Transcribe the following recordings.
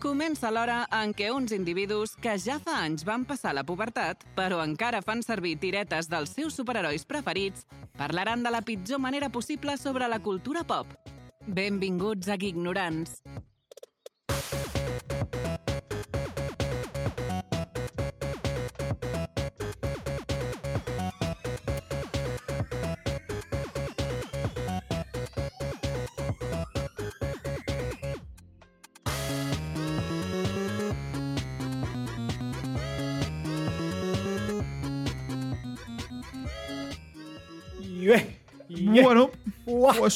Comença l'hora en què uns individus que ja fa anys van passar la pubertat, però encara fan servir tiretes dels seus superherois preferits, parlaran de la pitjor manera possible sobre la cultura pop. Benvinguts a Ignorants.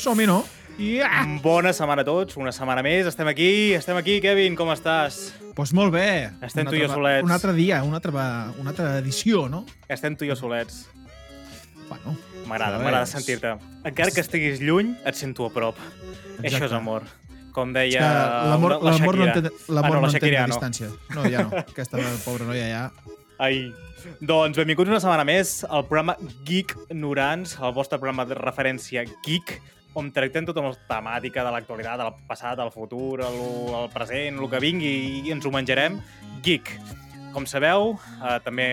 Som-hi, no? Yeah. Bona setmana a tots, una setmana més. Estem aquí, estem aquí. Kevin, com estàs? Pues molt bé. Estem tu i jo solets. Un altre dia, una altra, una altra edició, no? Estem tu i jo solets. Bueno, M'agrada, m'agrada sentir-te. Encara que estiguis lluny, et sento a prop. Exacte. Això és amor. Com deia l'amor la, la l'amor no Shakira. entén, l'amor Ah, no, la entén Shakira no. distància. No, ja no. Aquesta pobra noia ja... Ai. Doncs benvinguts una setmana més al programa Geek Norans, el vostre programa de referència geek, on tractem tota la temàtica de l'actualitat, del passat, del futur, el, el present, el que vingui, i ens ho menjarem. Geek. Com sabeu, eh, també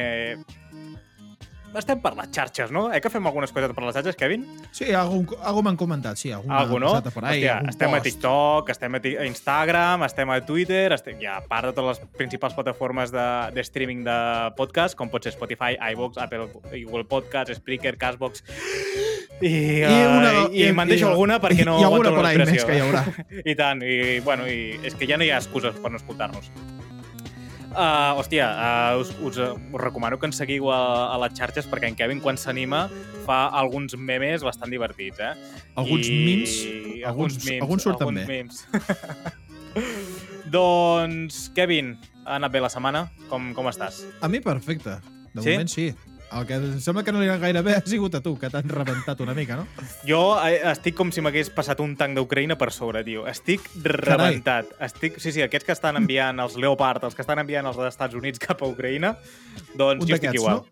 estem per les xarxes, no? Eh que fem algunes coses per les xarxes, Kevin? Sí, algun, algú m'han comentat, sí. Algú Algo, no? Per ahí, Hòstia, algun estem a post. TikTok, estem a, a Instagram, estem a Twitter, estem ja a part de totes les principals plataformes de, de streaming de podcast, com pot ser Spotify, iVoox, Apple, Google Podcast, Spreaker, Castbox... I, I, uh, una, i, i me'n deixo alguna perquè no I alguna aguanto por la ahí més que hi haurà. I tant, i, bueno, i és que ja no hi ha excuses per no escoltar-nos. Uh, hòstia, uh, us, us, uh, us recomano que ens seguiu a, a les xarxes perquè en Kevin, quan s'anima, fa alguns memes bastant divertits, eh? Alguns I- memes, alguns alguns- memes, alguns surten alguns bé. Memes. doncs, Kevin, ha anat bé la setmana? Com, com estàs? A mi perfecte. De Sí? moment sí. El que em sembla que no li ha gaire bé ha sigut a tu, que t'han rebentat una mica, no? Jo eh, estic com si m'hagués passat un tanc d'Ucraïna per sobre, tio. Estic rebentat. Estic... Sí, sí, aquests que estan enviant els Leopard, els que estan enviant els Estats Units cap a Ucraïna, doncs Un jo estic igual.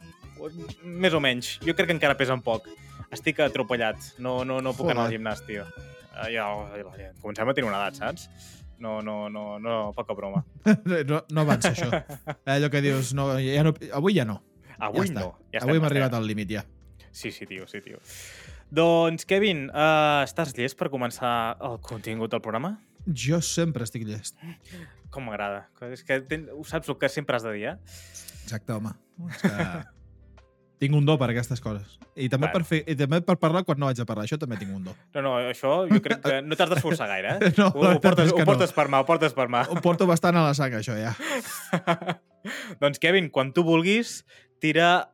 Més o menys. Jo crec que encara pesen poc. Estic atropellat. No, no, no puc Joder. anar al gimnàs, tio. Uh, ja, ja, comencem a tenir una edat, saps? No, no, no, no, poca broma. No, no avança això. Allò que dius, no, ja no, avui ja no. Avui ja està. no. Ja avui hem arribat al límit ja. Sí, sí, tio, sí, tio. Doncs, Kevin, uh, estàs llest per començar el contingut del programa? Jo sempre estic llest. Com m'agrada. És que ten... ho saps el que sempre has de dir, eh? Exacte, home. És que... tinc un do per aquestes coses. I també, per fer, I també per parlar quan no haig de parlar. Això també tinc un do. No, no, això jo crec que no t'has d'esforçar gaire, eh? No, ho, ho, portes, ho portes per mà, ho portes per mà. Ho porto bastant a la sang, això, ja. doncs, Kevin, quan tu vulguis, tira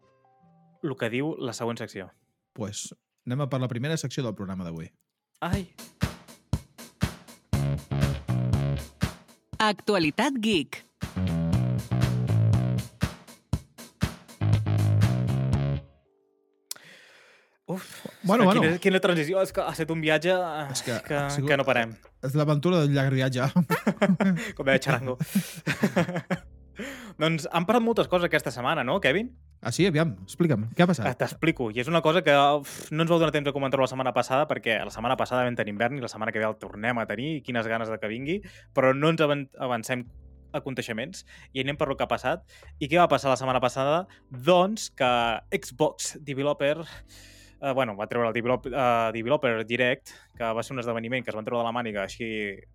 el que diu la següent secció. pues, anem a per la primera secció del programa d'avui. Ai. Actualitat Geek. Uf, Bueno, bueno. Quina, quina transició. És que ha estat un viatge És que que, sigut- que no parem, És l'aventura del llarg viatge. com deia Charango. doncs han parat moltes coses aquesta setmana, no, Kevin? ah, sí? Aviam, explica'm. Què ha Eh, passat? T'explico. I és una cosa que uf, no ens vau donar temps de comentar la setmana passada perquè la setmana passada vam tenir hivern i la setmana que ve el tornem a tenir i quines ganes de que vingui, però no ens avan- avancem aconteixements i anem per lo que ha passat. I què va passar la setmana passada? Doncs que Xbox Developer eh, bueno, va treure el Develop, uh, Developer Direct, que va ser un esdeveniment que es van treure de la màniga així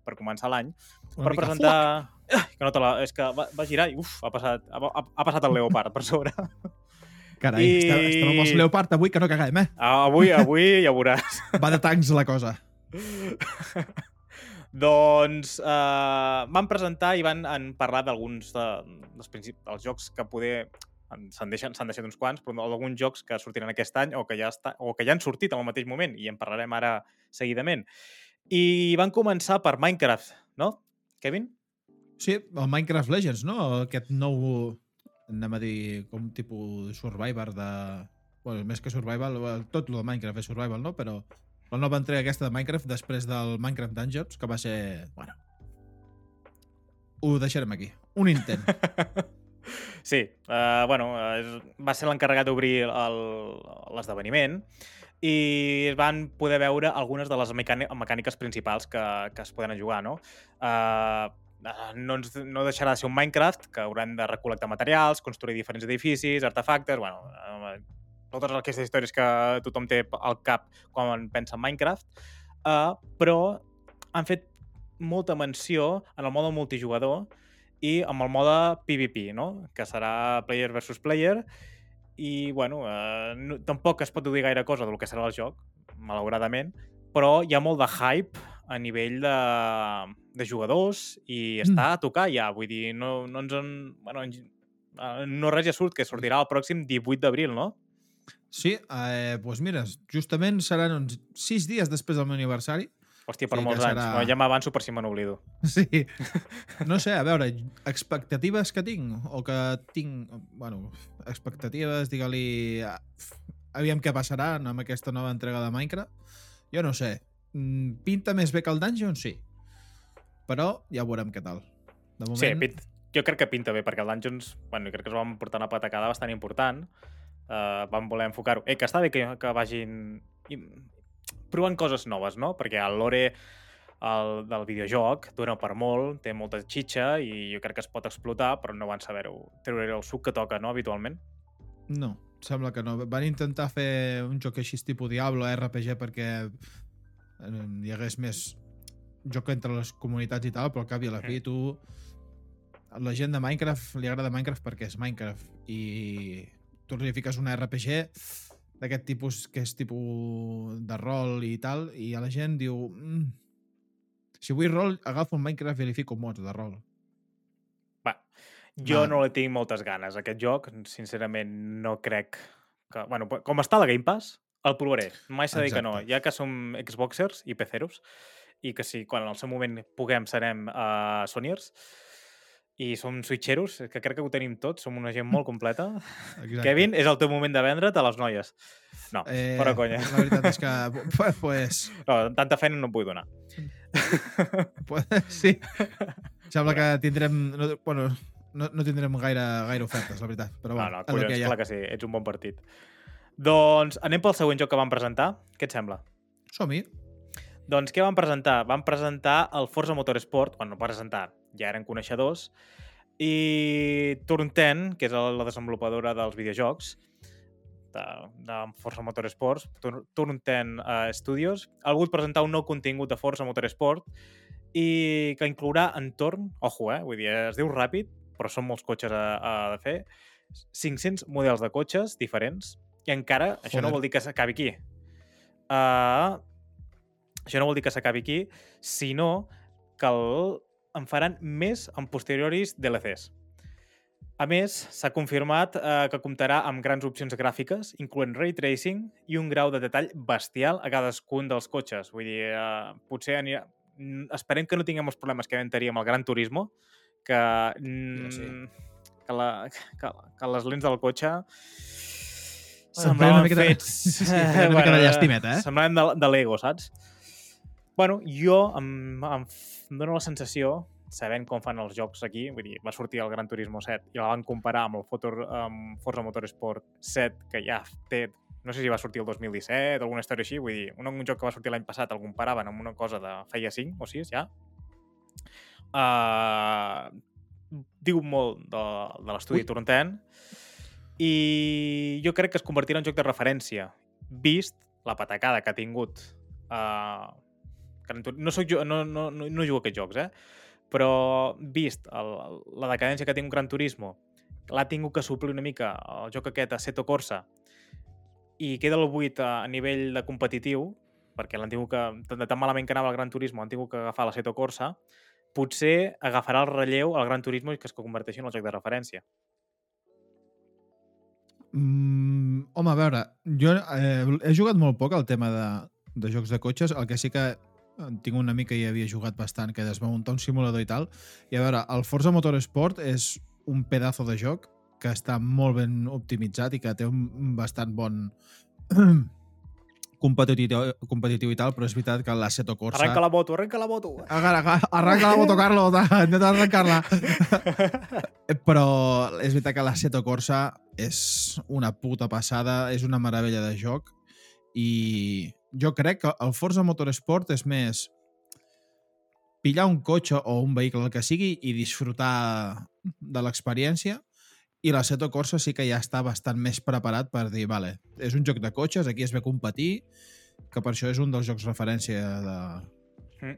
per començar l'any, per presentar... Ah, que no te la... És que va, va girar i uf, ha passat, ha, ha, passat el Leopard per sobre. Carai, I- estem, estem amb els Leopard avui, que no caguem, eh? Ah, Avui, avui ja veuràs. Va de tancs la cosa. doncs uh, van presentar i van en parlar d'alguns de, dels, dels jocs que poder en- s'han deixat, deixat uns quants, però d'alguns jocs que sortiran aquest any o que, ja està, o que ja han sortit al mateix moment i en parlarem ara seguidament. I van començar per Minecraft, no, Kevin? Sí, el Minecraft Legends, no? Aquest nou, anem a dir, com tipus Survivor de... Bueno, més que Survival, tot el de Minecraft és Survival, no? Però la nova entrega aquesta de Minecraft després del Minecraft Dungeons, que va ser... Bueno, ho deixarem aquí. Un intent. Sí, uh, bueno, va ser l'encarregat d'obrir l'esdeveniment i es van poder veure algunes de les mecàni- mecàniques principals que, que es poden jugar, no? Uh, no, ens, no deixarà de ser un Minecraft, que haurem de recol·lectar materials, construir diferents edificis, artefactes, bueno, eh, totes aquestes històries que tothom té al cap quan pensa en Minecraft, uh, però han fet molta menció en el mode multijugador i amb el mode PvP, no? que serà player versus player, i bueno, eh, no, tampoc es pot dir gaire cosa del que serà el joc, malauradament, però hi ha molt de hype a nivell de, de jugadors i està a tocar ja, vull dir, no, no ens en... Bueno, en, eh, no res ja surt, que sortirà el pròxim 18 d'abril, no? Sí, eh, doncs mira, justament seran uns sis dies després del meu aniversari. Hòstia, per Sí, molts que anys. serà- No, ja m'avanço per si me n'oblido. Sí. No sé, a veure, expectatives que tinc, o que tinc, bueno, expectatives, digue-li... ah, Aviam què passarà amb aquesta nova entrega de Minecraft. Jo no sé. Mm, Pinta més bé que el Dungeon, sí. Però ja veurem què tal. De moment... Sí, pint, jo crec que pinta bé, perquè el Dungeons, bueno, crec que es van portar una patacada bastant important. Uh, van voler enfocar-ho. Eh, que està bé que, que vagin i, provant coses noves, no? Perquè el lore el, del videojoc dona per molt, té molta xitxa i jo crec que es pot explotar, però no van saber-ho treure el suc que toca, no?, habitualment. No, sembla que no. Van intentar fer un joc així tipus Diablo, RPG, perquè eh, hi hagués més joc entre les comunitats i tal, però al cap i a la fi tu... La gent de Minecraft li agrada Minecraft perquè és Minecraft i tu li fiques una RPG d'aquest tipus que és tipus de rol i tal i a la gent diu mm, si vull rol agafo un Minecraft i li fico mods de rol Va, jo Va. no li tinc moltes ganes. Aquest joc, sincerament, no crec que... Bueno, com està la Game Pass, el provaré. Mai s'ha de dir que no. Ja que som Xboxers i PCeros, i que si quan en el seu moment puguem serem uh, Sonyers, i som Switcheros, que crec que ho tenim tots, som una gent molt completa. Exacte. Kevin, és el teu moment de vendre't a les noies. No, eh... fora conya. La veritat és que, pues, pues, No, tanta feina no et vull donar. pues sí. Sembla que tindrem... No, bueno, no, no tindrem gaire, gaire ofertes, la veritat. Però No, bueno, no, el collons, que clar que sí, ets un bon partit. Doncs anem pel següent joc que van presentar. Què et sembla? Som-hi. Doncs què van presentar? Van presentar el Forza Motorsport, bueno, no presentar, ja eren coneixedors, i Turn 10, que és la desenvolupadora dels videojocs de, de Forza Motorsport, Tur- Turn 10 uh, Studios, ha volgut presentar un nou contingut de Forza Motorsport i que inclourà entorn, ojo, eh, vull dir, es diu ràpid, però són molts cotxes a, a fer, 500 models de cotxes diferents, i encara, això no Joder. vol dir que s'acabi aquí. Uh, això no vol dir que s'acabi aquí, sinó que el, en faran més en posteriores DLCs. A més, s'ha confirmat eh, que comptarà amb grans opcions gràfiques, incloent ray tracing i un grau de detall bestial a cadascun dels cotxes. Vull dir, eh, potser anirà... Esperem que no tinguem els problemes que vam tenir amb el Gran Turismo, que, mm, sí. que, la, que, que les lents del cotxe semblaven una miqueta- fets... sí, una mica de llàstimeta, eh? Semblaven de, de Lego, saps? Bueno, jo em, em, em dono la sensació, sabent com fan els jocs aquí, vull dir, va sortir el Gran Turismo 7 i la van comparar amb el Fotor, amb Forza Motorsport 7, que ja té, no sé si va sortir el 2017 o alguna història així, vull dir, un, un joc que va sortir l'any passat el comparaven amb una cosa de feia 5 o 6 ja. Uh, diu molt de, de l'estudi Ui. Turn 10 i jo crec que es convertirà en joc de referència vist la patacada que ha tingut uh, no, soc jo, no, no, no, no jugo a aquests jocs, eh? però vist el, la decadència que ha tingut Gran Turismo, l'ha tingut que suplir una mica el joc aquest a Seto Corsa i queda el 8 a, a nivell de competitiu, perquè l'han tingut que, de tan malament que anava el Gran Turismo, han tingut que agafar la Seto Corsa, potser agafarà el relleu al Gran Turismo i que es converteixi en el joc de referència. Mm, home, a veure, jo eh, he jugat molt poc al tema de, de jocs de cotxes, el que sí que en tinc una mica i havia jugat bastant, que es va muntar un simulador i tal, i a veure, el Forza Motorsport és un pedazo de joc que està molt ben optimitzat i que té un bastant bon i tal, però és veritat que l'Assetto Corsa... Arrenca la moto, arrenca la moto! Arranca, arranca, arranca la moto, Carlos, intenta arrencar-la. Però és veritat que l'Assetto Corsa és una puta passada, és una meravella de joc i jo crec que el Forza Motorsport és més pillar un cotxe o un vehicle, el que sigui, i disfrutar de l'experiència. I l'Assetto Corsa sí que ja està bastant més preparat per dir, vale, és un joc de cotxes, aquí es ve a competir, que per això és un dels jocs referència de, Mm.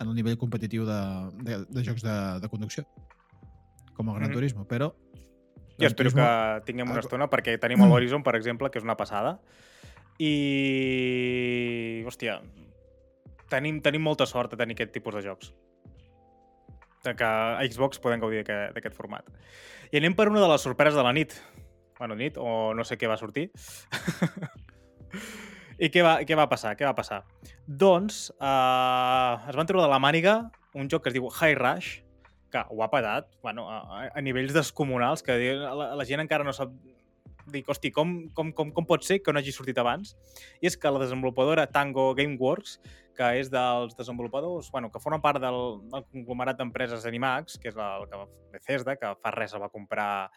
en el nivell competitiu de, de, de jocs de, de conducció, com el Gran Mhm. Turismo, però... Jo espero Turismo- que tinguem una estona perquè tenim l'Horizon, per exemple, que és una passada. I... Hòstia, tenim, tenim molta sort de tenir aquest tipus de jocs. De que a Xbox podem gaudir d'aquest format. I anem per una de les sorpreses de la nit. Bueno, nit, o no sé què va sortir. I què va, què va passar? Què va passar? Doncs eh, es van treure de la màniga un joc que es diu High Rush, que ho ha patat bueno, a, a nivells descomunals, que la, la gent encara no sap dic, hosti, com, com, com, com pot ser que no hagi sortit abans? I és que la desenvolupadora Tango Gameworks, que és dels desenvolupadors, bueno, que formen part del, del conglomerat d'empreses Animax, que és el que Bethesda, que fa res va comprar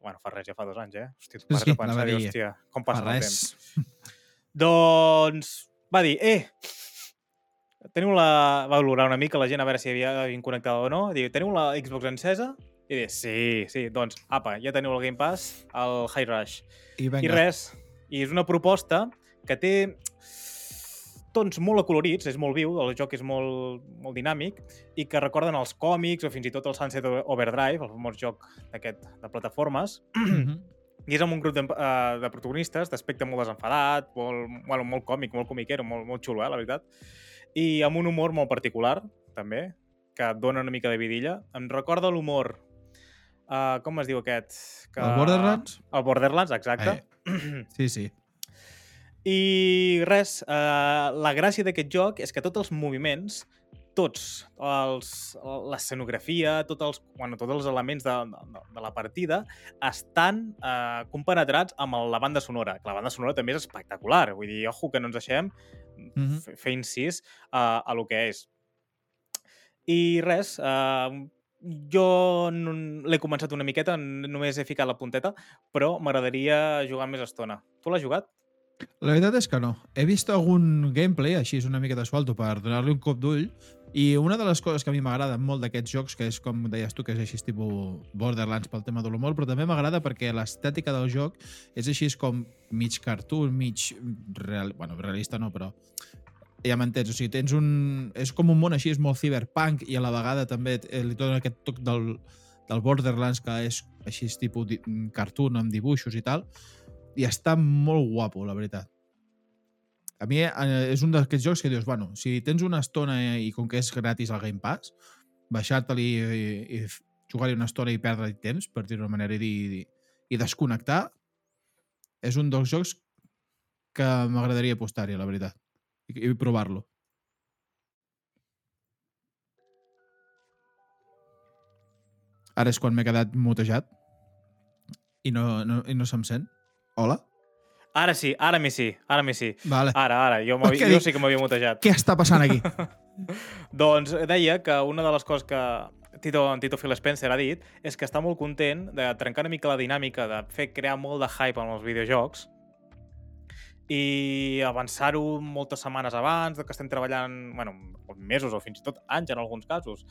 bueno, fa res, ja fa dos anys, eh? Hòstia, tu pares Sí, a pensar, dir, hòstia, com passa el temps. Doncs va dir, eh, teniu la... va valorar una mica la gent a veure si havia havien connectat o no. Diu, teniu la Xbox encesa? I diu, sí, sí, doncs, apa, ja teniu el Game Pass, el High Rush. I venga, I res, i és una proposta que té tons molt acolorits, és molt viu, el joc és molt, molt dinàmic, i que recorden els còmics o fins i tot el Sunset Overdrive, el famós joc d'aquest de plataformes, Mhm. i és amb un grup de, uh, de protagonistes d'aspecte molt desenfadat, molt, bueno, molt còmic, molt comiquero, molt, molt xulo, eh, la veritat. I amb un humor molt particular, també, que et dona una mica de vidilla. Em recorda l'humor... Uh, com es diu aquest? Que... El Borderlands? El Borderlands, exacte. Eh, sí, sí. I res, eh, la gràcia d'aquest joc és que tots els moviments, tots, els, l'escenografia, tots els, bueno, tots els elements de, de, de la partida estan eh, compenetrats amb la banda sonora. Que la banda sonora també és espectacular. Vull dir, ojo, que no ens deixem Mhm. fer fer incís a, a lo que és. I res, eh, jo l'he començat una miqueta, només he ficat la punteta, però m'agradaria jugar més estona. Tu l'has jugat? La veritat és que no. He vist algun gameplay, així és una miqueta suelto, per donar-li un cop d'ull, i una de les coses que a mi m'agrada molt d'aquests jocs, que és com deies tu, que és així tipus Borderlands pel tema de l'humor, però també m'agrada perquè l'estètica del joc és així com mig cartoon, mig real... bueno, realista no, però ja m'entens, o sigui, tens un... és com un món així, és molt cyberpunk i a la vegada també eh, li dona aquest toc del, del Borderlands que és així tipus di- cartoon amb dibuixos i tal i està molt guapo, la veritat. A mi eh, és un d'aquests jocs que dius, bueno, si tens una estona i com que és gratis al Game Pass, baixar-te-li i, i f- jugar-hi una estona i perdre temps, per dir-ho d'una manera, i, i, i desconnectar, és un dels jocs que m'agradaria apostar-hi, la veritat, i, i provar-lo. Ara és quan m'he quedat mutejat i no, no, i no se'm sent. Hola? Ara sí, ara mi sí, ara mi sí. Vale. Ara, ara, jo, Què jo sí que m'havia mutejat. Què està passant aquí? doncs deia que una de les coses que Tito, Tito Phil Spencer ha dit és que està molt content de trencar una mica la dinàmica de fer crear molt de hype en els videojocs i avançar-ho moltes setmanes abans, de que estem treballant, bueno, mesos o fins i tot anys en alguns casos,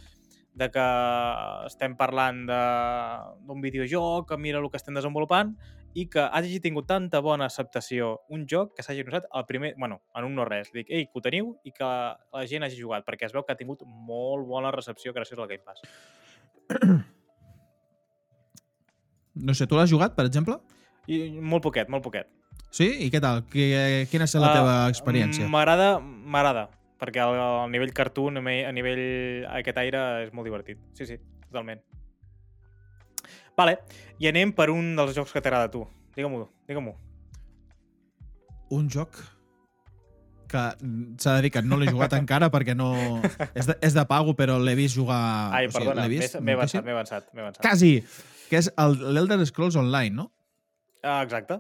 de que estem parlant d'un videojoc, que mira el que estem desenvolupant i que hagi tingut tanta bona acceptació un joc que s'hagi anunciat el primer, bueno, en un no res. Dic, ei, que ho teniu i que la gent hagi jugat, perquè es veu que ha tingut molt bona recepció gràcies al Game Pass. No sé, tu l'has jugat, per exemple? I molt poquet, molt poquet. Sí? I què tal? Qui- Quina és la Ah, teva experiència? M'agrada, m'agrada, perquè el, el nivell cartoon, a mi- a nivell aquest aire, és molt divertit. Sí, sí, totalment. Vale, i anem per un dels jocs que t'agrada a tu. Digue-m'ho, digue-m'ho. Un joc que s'ha de dir que no l'he jugat encara perquè no... És de, és de pago, però l'he vist jugar... Ai, o sigui, perdona, m'he avançat, m'he avançat, avançat. Quasi! Que és el- l'Elder Scrolls Online, no? Ah, exacte.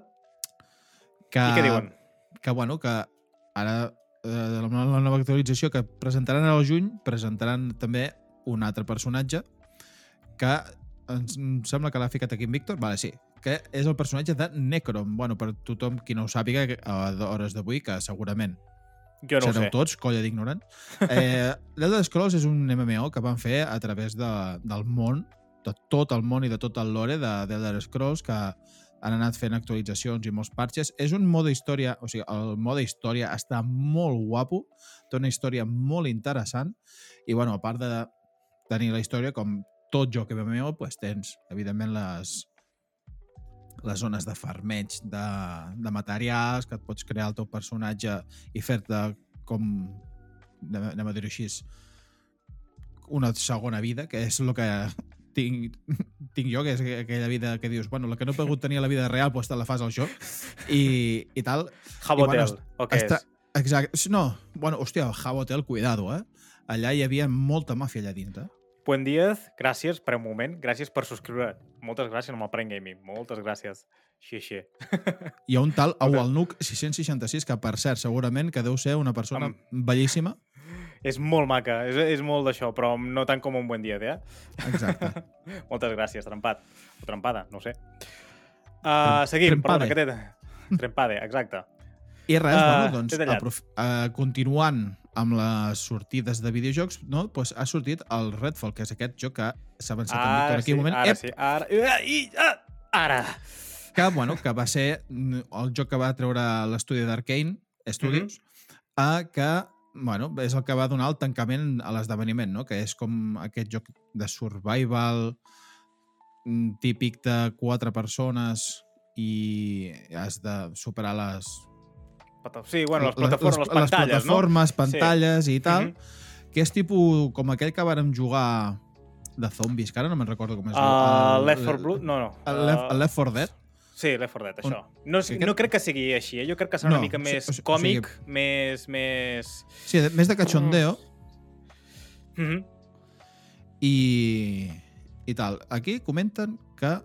Que, I què diuen? Que, bueno, que ara eh, la, la nova actualització que presentaran al juny presentaran també un altre personatge que ens, em sembla que l'ha ficat aquí en Víctor, vale, sí, que és el personatge de Necrom. Bueno, per tothom qui no ho sàpiga, a hores d'avui, que segurament Jo no Sereu sé. tots, colla d'ignorants. Eh, L'Elder Scrolls és un MMO que van fer a través de, del món, de tot el món i de tot el lore de d'Elder Scrolls, que han anat fent actualitzacions i molts parxes. És un mode història, o sigui, el mode història està molt guapo, té una història molt interessant, i bueno, a part de tenir la història, com tot joc MMO, pues tens, evidentment, les, les zones de farmeig de, de materials, que et pots crear el teu personatge i fer-te com, anem a dir-ho així, una segona vida, que és el que tinc, tinc jo, que és aquella vida que dius, bueno, la que no he pogut tenir a la vida real, doncs te la fas al joc, i, i tal. Jabotel, bueno, o què Està, és? exacte. No, bueno, hòstia, Jabotel, cuidado, eh? Allà hi havia molta màfia allà dintre. Buen Díaz, gràcies per un moment, gràcies per subscriure. Moltes gràcies amb el Prime Gaming, moltes gràcies. Així, així. Hi ha un tal Escolta. Aualnuc 666, que per cert, segurament que deu ser una persona bellíssima. És molt maca, és, és molt d'això, però no tant com un Buen Díaz, eh? Exacte. Moltes gràcies, trempat. O trempada, no sé. Uh, seguim, Trempade. perdona, que té... Trempade, exacte. I res, Ah, bueno, doncs, aprof- uh, continuant amb les sortides de videojocs, no? pues ha sortit el Redfall, que és aquest joc que s'ha avançat en Ara aquí sí, un moment. ara Ep, sí, ara... Ah, I, ah, ara! que, bueno, que va ser mm, el joc que va treure l'estudi d'Arcane Studios, Mhm. a que bueno, és el que va donar el tancament a l'esdeveniment, no? que és com aquest joc de survival mm, típic de quatre persones i has de superar les, Sí, bueno, les plataformes, les, les pantalles, plataformes, pantalles i tal, Mhm. que és tipus com aquell que vàrem jugar de zombies, que ara no me'n recordo com es no? diu. Uh, El- Left 4 Blood? No, no. El Left, Uh, el Left 4 Dead? Sí, Left 4 Dead, On- això. No, aquest- no crec que sigui així, eh? Jo crec que serà una No, mica o més sigui- o sigui- còmic, més... més... Sí, de- més de cachondeo Mhm. i, i tal. Aquí comenten que...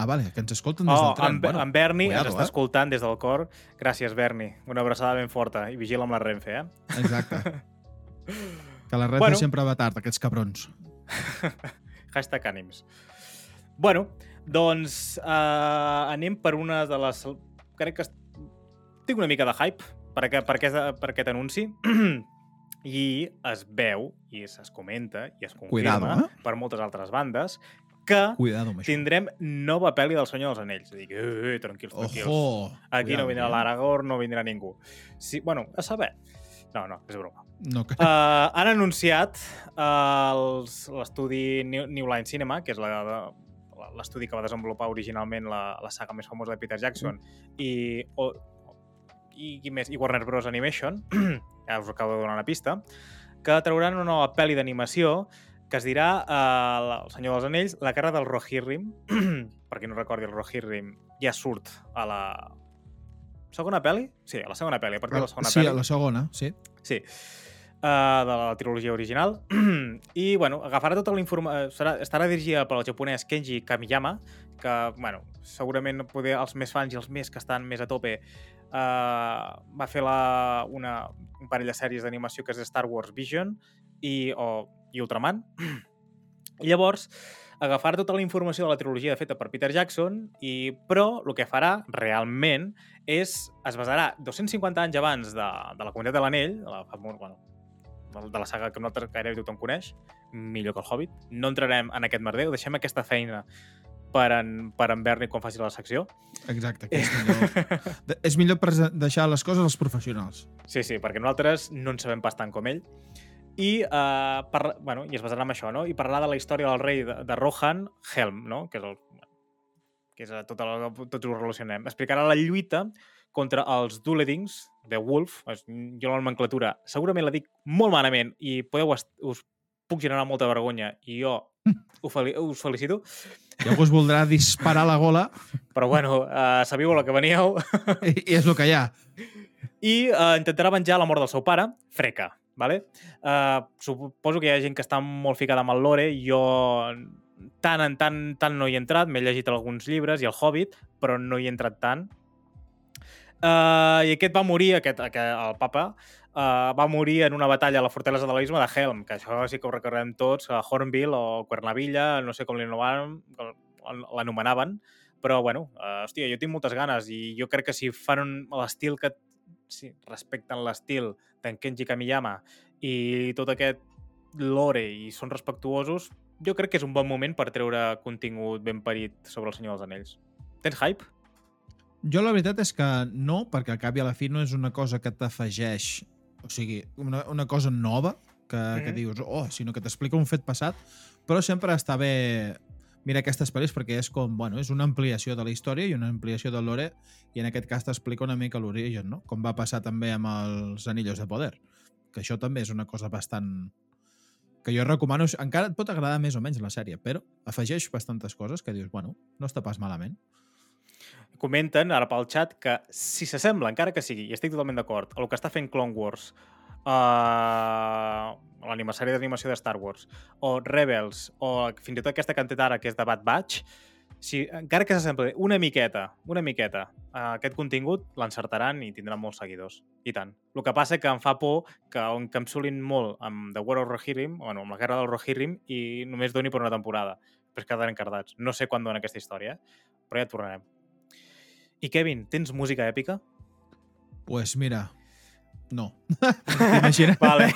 Ah, vale, que ens escolten des Oh, del tren. en, bueno, en Berni cuidado, ens està eh? escoltant des del cor. Gràcies, Berni. Una abraçada ben forta i vigila amb la Renfe, eh? Exacte. Que la Renfe Bueno. sempre va tard, aquests cabrons. Hashtag ànims. Bueno, doncs uh, anem per una de les... Crec que tinc una mica de hype per, aquest, per, aquest, per aquest anunci i es veu i es comenta i es confirma Cuidado, eh? per moltes altres bandes que Cuidado tindrem nova pel·li del Senyor dels Anells. Dic, eh, eh, tranquils, tranquils. Ojo! Aquí no Cuidado, vindrà eh? l'Aragorn, no vindrà ningú. Sí, bueno, a saber. No, no, és broma. No, que... Uh, han anunciat uh, l'estudi New, New Line Cinema, que és la- l'estudi que va desenvolupar originalment la, la saga més famosa de Peter Jackson, i, o, i, qui més? I Warner Bros. Animation, ja us acabo de donar una pista, que trauran una nova pel·li d'animació que es dirà uh, El Senyor dels Anells, la cara del Rohirrim. per qui no recordi, el Rohirrim ja surt a la segona pel·li? Sí, a la segona pel·li, a partir de la segona sí, pel·li. a la segona, sí. Sí. Uh, de la trilogia original. I, bueno, agafarà tota la informació... Serà, estarà dirigida pel japonès Kenji Kamiyama, que, bueno, segurament poder els més fans i els més que estan més a tope uh, va fer la, una, un parell de sèries d'animació que és Star Wars Vision i, o, i Ultraman. I llavors agafarà tota la informació de la trilogia feta per Peter Jackson, i, però el que farà realment és, es basarà 250 anys abans de, de la Comunitat de l'Anell, de la, bueno, de- la saga que nosaltres gairebé tothom coneix, millor que el Hobbit. No entrarem en aquest merder, deixem aquesta feina per en, per en Berni quan faci la secció. Exacte. Que és, millor, és millor prese- deixar les coses als professionals. Sí, sí, perquè nosaltres no en sabem pas tant com ell. I, uh, parla, bueno, i es basarà en això, no? I parlarà de la història del rei de, de Rohan, Helm, no? Que és el que és tot, el, tot ho relacionem. Explicarà la lluita contra els Duledings de Wolf. Jo la nomenclatura segurament la dic molt malament i podeu us puc generar molta vergonya i jo ho fel us felicito. Ja us voldrà disparar la gola Però bueno, uh, sabíeu la que veníeu. i, i és el que hi ha. i uh, intentarà venjar la mort del seu pare, Freca. Vale? Uh, suposo que hi ha gent que està molt ficada amb el lore. Jo tant en tant, tant no hi he entrat. M'he llegit alguns llibres i el Hobbit, però no hi he entrat tant. Uh, I aquest va morir, aquest, aquest, el papa, uh, va morir en una batalla a la fortalesa de l'Isma de Helm, que això sí que ho recordem tots, a Hornbill o Cuernavilla, no sé com l'anomenaven, però, bueno, uh, hòstia, jo tinc moltes ganes i jo crec que si fan l'estil que sí, respecten l'estil d'en Kenji Kamiyama i tot aquest lore i són respectuosos, jo crec que és un bon moment per treure contingut ben parit sobre el Senyor dels Anells. Tens hype? Jo la veritat és que no, perquè al cap i a la fi no és una cosa que t'afegeix, o sigui, una, una cosa nova que, mm -hmm. que dius, oh, sinó que t'explica un fet passat, però sempre està bé mirar aquestes pel·lis perquè és com, bueno, és una ampliació de la història i una ampliació del lore i en aquest cas t'explica una mica l'origen, no? Com va passar també amb els Anillos de Poder, que això també és una cosa bastant que jo recomano, encara et pot agradar més o menys la sèrie, però afegeix bastantes coses que dius, bueno, no està pas malament comenten ara pel xat que si s'assembla, encara que sigui, i estic totalment d'acord, el que està fent Clone Wars, uh, l'aniversari d'animació de Star Wars, o Rebels, o fins i tot aquesta canteta ara que és de Bad Batch, si, encara que s'assembli una miqueta, una miqueta a aquest contingut, l'encertaran i tindran molts seguidors. I tant. El que passa que em fa por que on capsulin molt amb The War of Rohirrim, bueno, amb la guerra del Rohirrim, i només doni per una temporada. Es quedaran encardats. No sé quan dona aquesta història, eh? però ja tornarem. I Kevin, tens música èpica? Pues mira, no. T'imagines? Vale.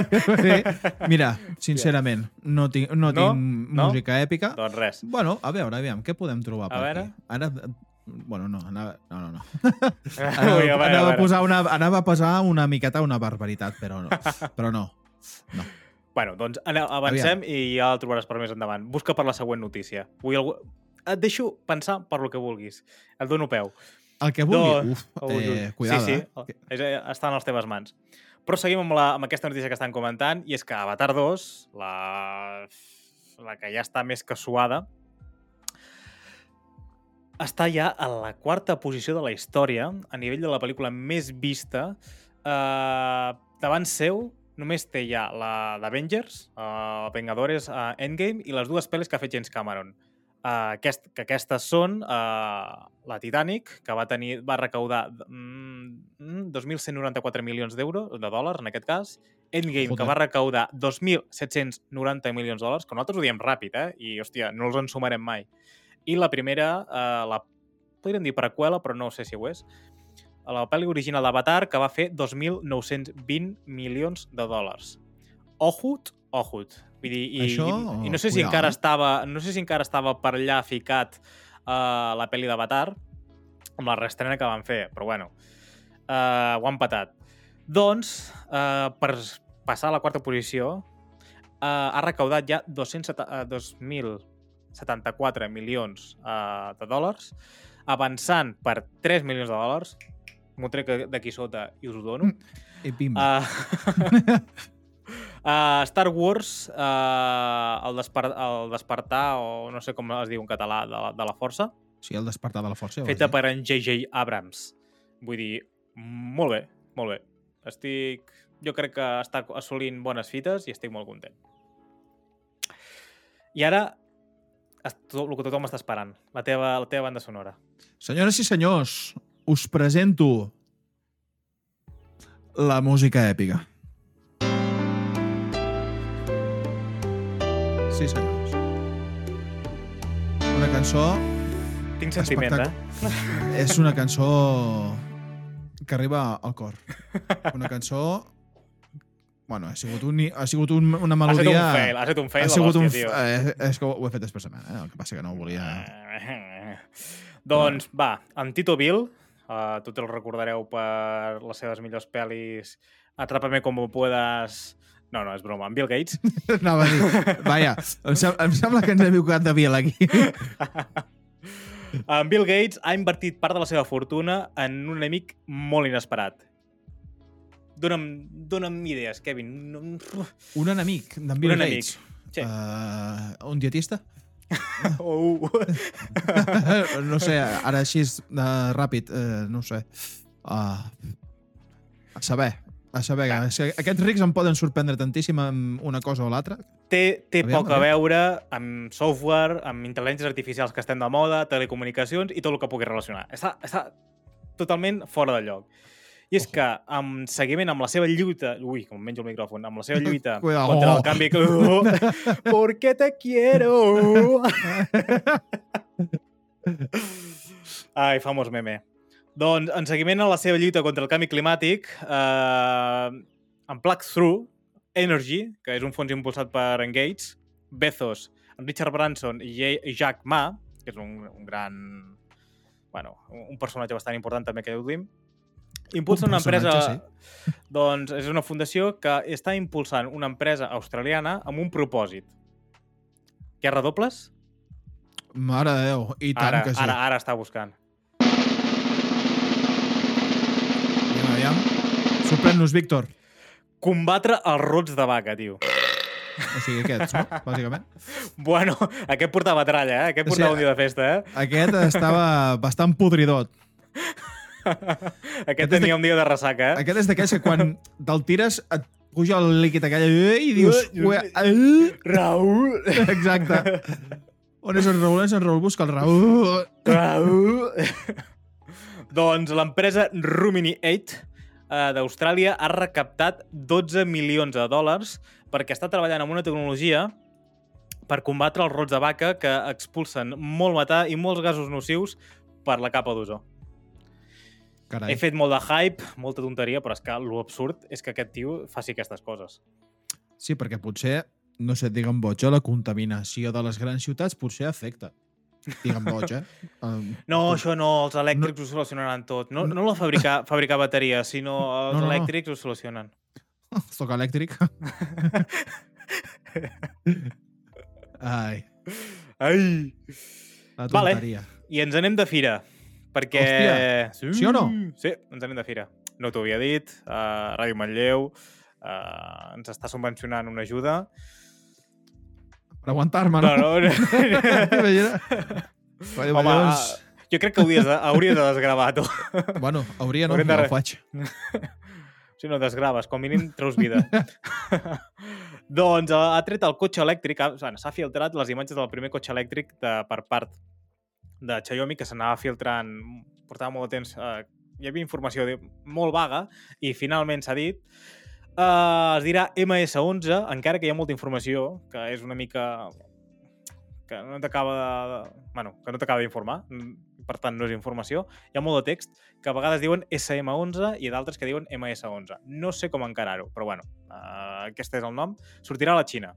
mira, sincerament, no tinc, no, No? tinc No? música èpica. doncs res. Bueno, a veure, aviam, què podem trobar A per veure. aquí? Ara, bueno, no, anava, no, no, no. Ui, Anava, a veure, anava, a posar una, anava a posar una miqueta una barbaritat, però no. Però no. Bueno, doncs avancem i ja el trobaràs per més endavant. Busca per la següent notícia. Vull algú... Et deixo pensar per lo que vulguis. Et dono peu. El que vulgui. No. Uf, eh, cuidado, sí, sí, eh? És, eh, està en les teves mans. Però seguim amb, la, amb aquesta notícia que estan comentant, i és que Avatar 2, la, la que ja està més que suada, està ja a la quarta posició de la història a nivell de la pel·lícula més vista. Eh, davant seu només té ja la d'Avengers, uh, Vengadores uh, Endgame, i les dues pel·lis que ha fet James Cameron. Uh, aquest, que aquestes són uh, la Titanic, que va tenir va recaudar mm, 2.194 milions d'euros, de dòlars, en aquest cas. Endgame, Joder. que va recaudar 2.790 milions de dòlars, que nosaltres ho diem ràpid, eh? I, hòstia, no els en sumarem mai. I la primera, uh, la podríem dir preqüela, però no sé si ho és, la pel·li original d'Avatar, que va fer 2.920 milions de dòlars. Ohut, Ohut. Vull dir, i, Això, i, i no sé si cuidao, encara eh? estava, no sé si encara estava per allà ficat uh, la pel·li d'Avatar, amb la reestrena que van fer, però bueno, uh, ho han patat. Doncs, uh, per passar a la quarta posició, uh, ha recaudat ja 270, uh, 2.074 milions uh, de dòlars, avançant per 3 milions de dòlars, m'ho trec d'aquí sota i us ho dono. I pimba. Uh, uh, Star Wars, uh, el, despar el despertar, o no sé com es diu en català, de la, de la força, sí, el despertar de la força. feta per en J.J. Abrams. Vull dir, molt bé, molt bé. Estic... Jo crec que està assolint bones fites i estic molt content. I ara, el que tothom està esperant, la teva, la teva banda sonora. Senyores i senyors, us presento la música èpica. Sí, senyors. Una cançó Tinc sentiment, eh? és una cançó que arriba al cor. Una cançó... Bueno, ha sigut, un, ha sigut un, una Ha estat melodia... un fail, ha estat un fail ha sigut un... tio. Eh, és que ho he fet expressament, eh? El que passa que no ho volia... doncs, va, en Tito Bill, uh, tots el recordareu per les seves millors pel·lis Atrápame como puedas... No, no, és broma. En Bill Gates. Anava a dir, vaja, em, sem em sembla que ens hem equivocat de Biel aquí. en Bill Gates ha invertit part de la seva fortuna en un amic molt inesperat. Dona'm, dona'm idees, Kevin. No- Un enemic d'en Bill Un enemic, Gates. sí. Uh, un dietista? Oh. no sé, ara així uh, ràpid, uh, no ho sé. Uh, a saber, a saber. Clar. Si aquests rics em poden sorprendre tantíssim amb una cosa o l'altra. té, té Aviam, poc a veure amb software, amb intel·ligències artificials que estem de moda, telecomunicacions i tot el que pugui relacionar. Està, està totalment fora de lloc. I és Ojo. que, amb seguiment amb la seva lluita... Ui, com menjo el micròfon. Amb la seva lluita Cuidado. contra el canvi... Oh, ¿Por qué te quiero? Ai, famós meme. Doncs, en seguiment a la seva lluita contra el canvi climàtic, eh, en Plug Through Energy, que és un fons impulsat per en Gates, Bezos, en Richard Branson i Ja- i Jack Ma, que és un, un gran... Bueno, un personatge bastant important també que dim, impulsa Un una empresa... personatge, Doncs és una fundació que està impulsant una empresa australiana amb un propòsit. Guerra dobles? Mare de Déu, i tant Ara, que sí. ara, ara està buscant. Sorprèn-nos, Víctor. Combatre els rots de vaca, tio. O sigui, aquests, no? Bàsicament. Bueno, aquest portava tralla, eh? Aquest O sigui, portava un dia de festa, eh? Aquest estava bastant podridot. Aquest de- tenia un dia de ressaca, eh? Aquest és d'aquells que quan te'l tires et puja el líquid aquell i dius... "Ue, eh". Raül! Exacte. On és el Raül? És el Raül? Busca el Raül. Raül! doncs l'empresa Rumini 8 eh, d'Austràlia ha recaptat 12 milions de dòlars perquè està treballant amb una tecnologia per combatre els rots de vaca que expulsen molt metà i molts gasos nocius per la capa d'ozó. Carai. He fet molt de hype, molta tonteria, però és que l'absurd és que aquest tio faci aquestes coses. Sí, perquè potser, no sé, digue'm boig, la contaminació de les grans ciutats potser afecta. Digue'm boig, eh? Um, No, això no, els elèctrics no... ho solucionaran tot. No, no la fabricar, fabricar bateries, sinó els No, no, no. elèctrics ho solucionen. Es toca elèctric. Ai, Ai! la Vale. I ens anem de fira, perquè... Hòstia, sí o no? Sí, ens anem de fira. No t'ho havia dit, uh, Ràdio Manlleu uh, ens està subvencionant una ajuda. Per aguantar-me, no? No, no, no. Home, Manlleu uh, és- jo crec que hauries de, hauries de desgravar, tu. Bueno, hauria, no? De ho faig. Si no desgraves, com a mínim treus vida. doncs ha tret el cotxe elèctric, s'ha filtrat les imatges del primer cotxe elèctric de, per part de Xiaomi, que s'anava filtrant, portava molt de temps, eh, hi havia informació molt vaga, i finalment s'ha dit, eh, es dirà MS11, encara que hi ha molta informació, que és una mica que no t'acaba de... Bueno, que no t'acaba d'informar, mm, per tant no és informació. Hi ha molt de text que a vegades diuen SM11 i d'altres que diuen MS11. No sé com encarar-ho, però bueno, uh, aquest és el nom. Sortirà a la Xina.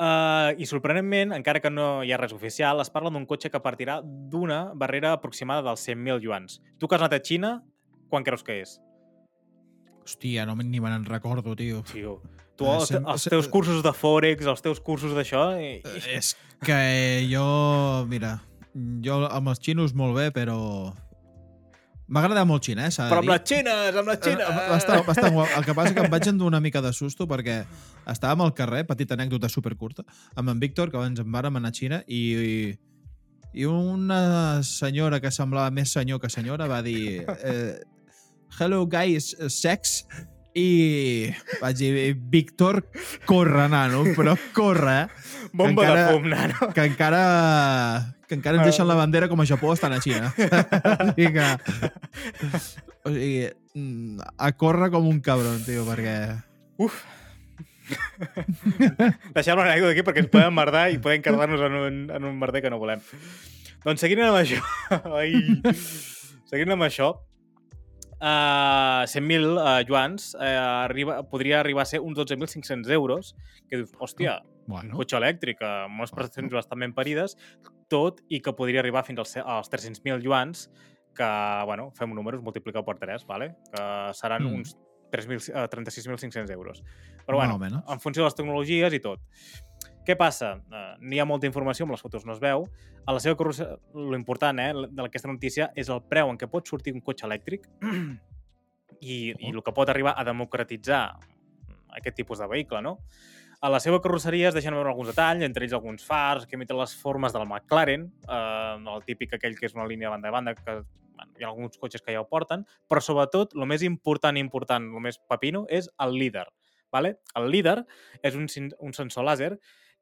Uh, I sorprenentment, encara que no hi ha res oficial, es parla d'un cotxe que partirà d'una barrera aproximada dels 100.000 yuans. Tu que has anat a Xina, quan creus que és? Hòstia, no, me- ni me n'en recordo, tio. Tio, tu Eh, els, sem- els teus cursos de Forex, els teus cursos d'això... i- i- És que jo, mira, jo amb els xinos molt bé, però... M'agrada molt Xina, eh? Però amb les xines, amb les xines! Eh, Bastant, bastant guap. El que passa que em vaig endur una mica de susto perquè estàvem al carrer, petita anècdota supercurta, amb en Víctor, que abans em vàrem anar a Xina, i, i una senyora que semblava més senyor que senyora va dir eh, Hello guys, sex? I vaig dir, Víctor, corre, nano, però corre, eh? Bomba encara- de fum, nano. que encara que encara ens deixen la bandera com a Japó estan a Xina. o sigui que... O sigui, mm, a córrer com un cabron, tio, perquè... Uf. Deixem l'anècdota aquí perquè ens podem merdar i podem quedar-nos en, un, en un merder que no volem. Doncs seguint amb això... Ai. Seguint amb això, uh, 100.000 uh, yuans uh, arriba, podria arribar a ser uns 12.500 euros, que dius, hòstia, un Bueno, cotxe elèctric amb unes prestacions bastant ben parides, tot i que podria arribar fins als, als 300.000 yuans, que, bueno, fem números, multiplicat per 3, vale? que seran Mm. uns 3.000 eh, 36.500 euros. Però bueno, o menos. en funció de les tecnologies i tot. Què passa? Uh, N'hi ha molta informació, amb les fotos no es veu. A la seva carrossa, lo important eh, d'aquesta notícia és el preu en què pot sortir un cotxe elèctric i, i el que pot arribar a democratitzar aquest tipus de vehicle, no? A la seva carrosseria es deixen veure alguns detalls, entre ells alguns fars que imiten les formes del McLaren, eh, el típic aquell que és una línia de banda a banda, que bueno, hi ha alguns cotxes que ja ho porten, però sobretot, el més important, important, el més pepino, és el líder. Vale? El líder és un, un sensor làser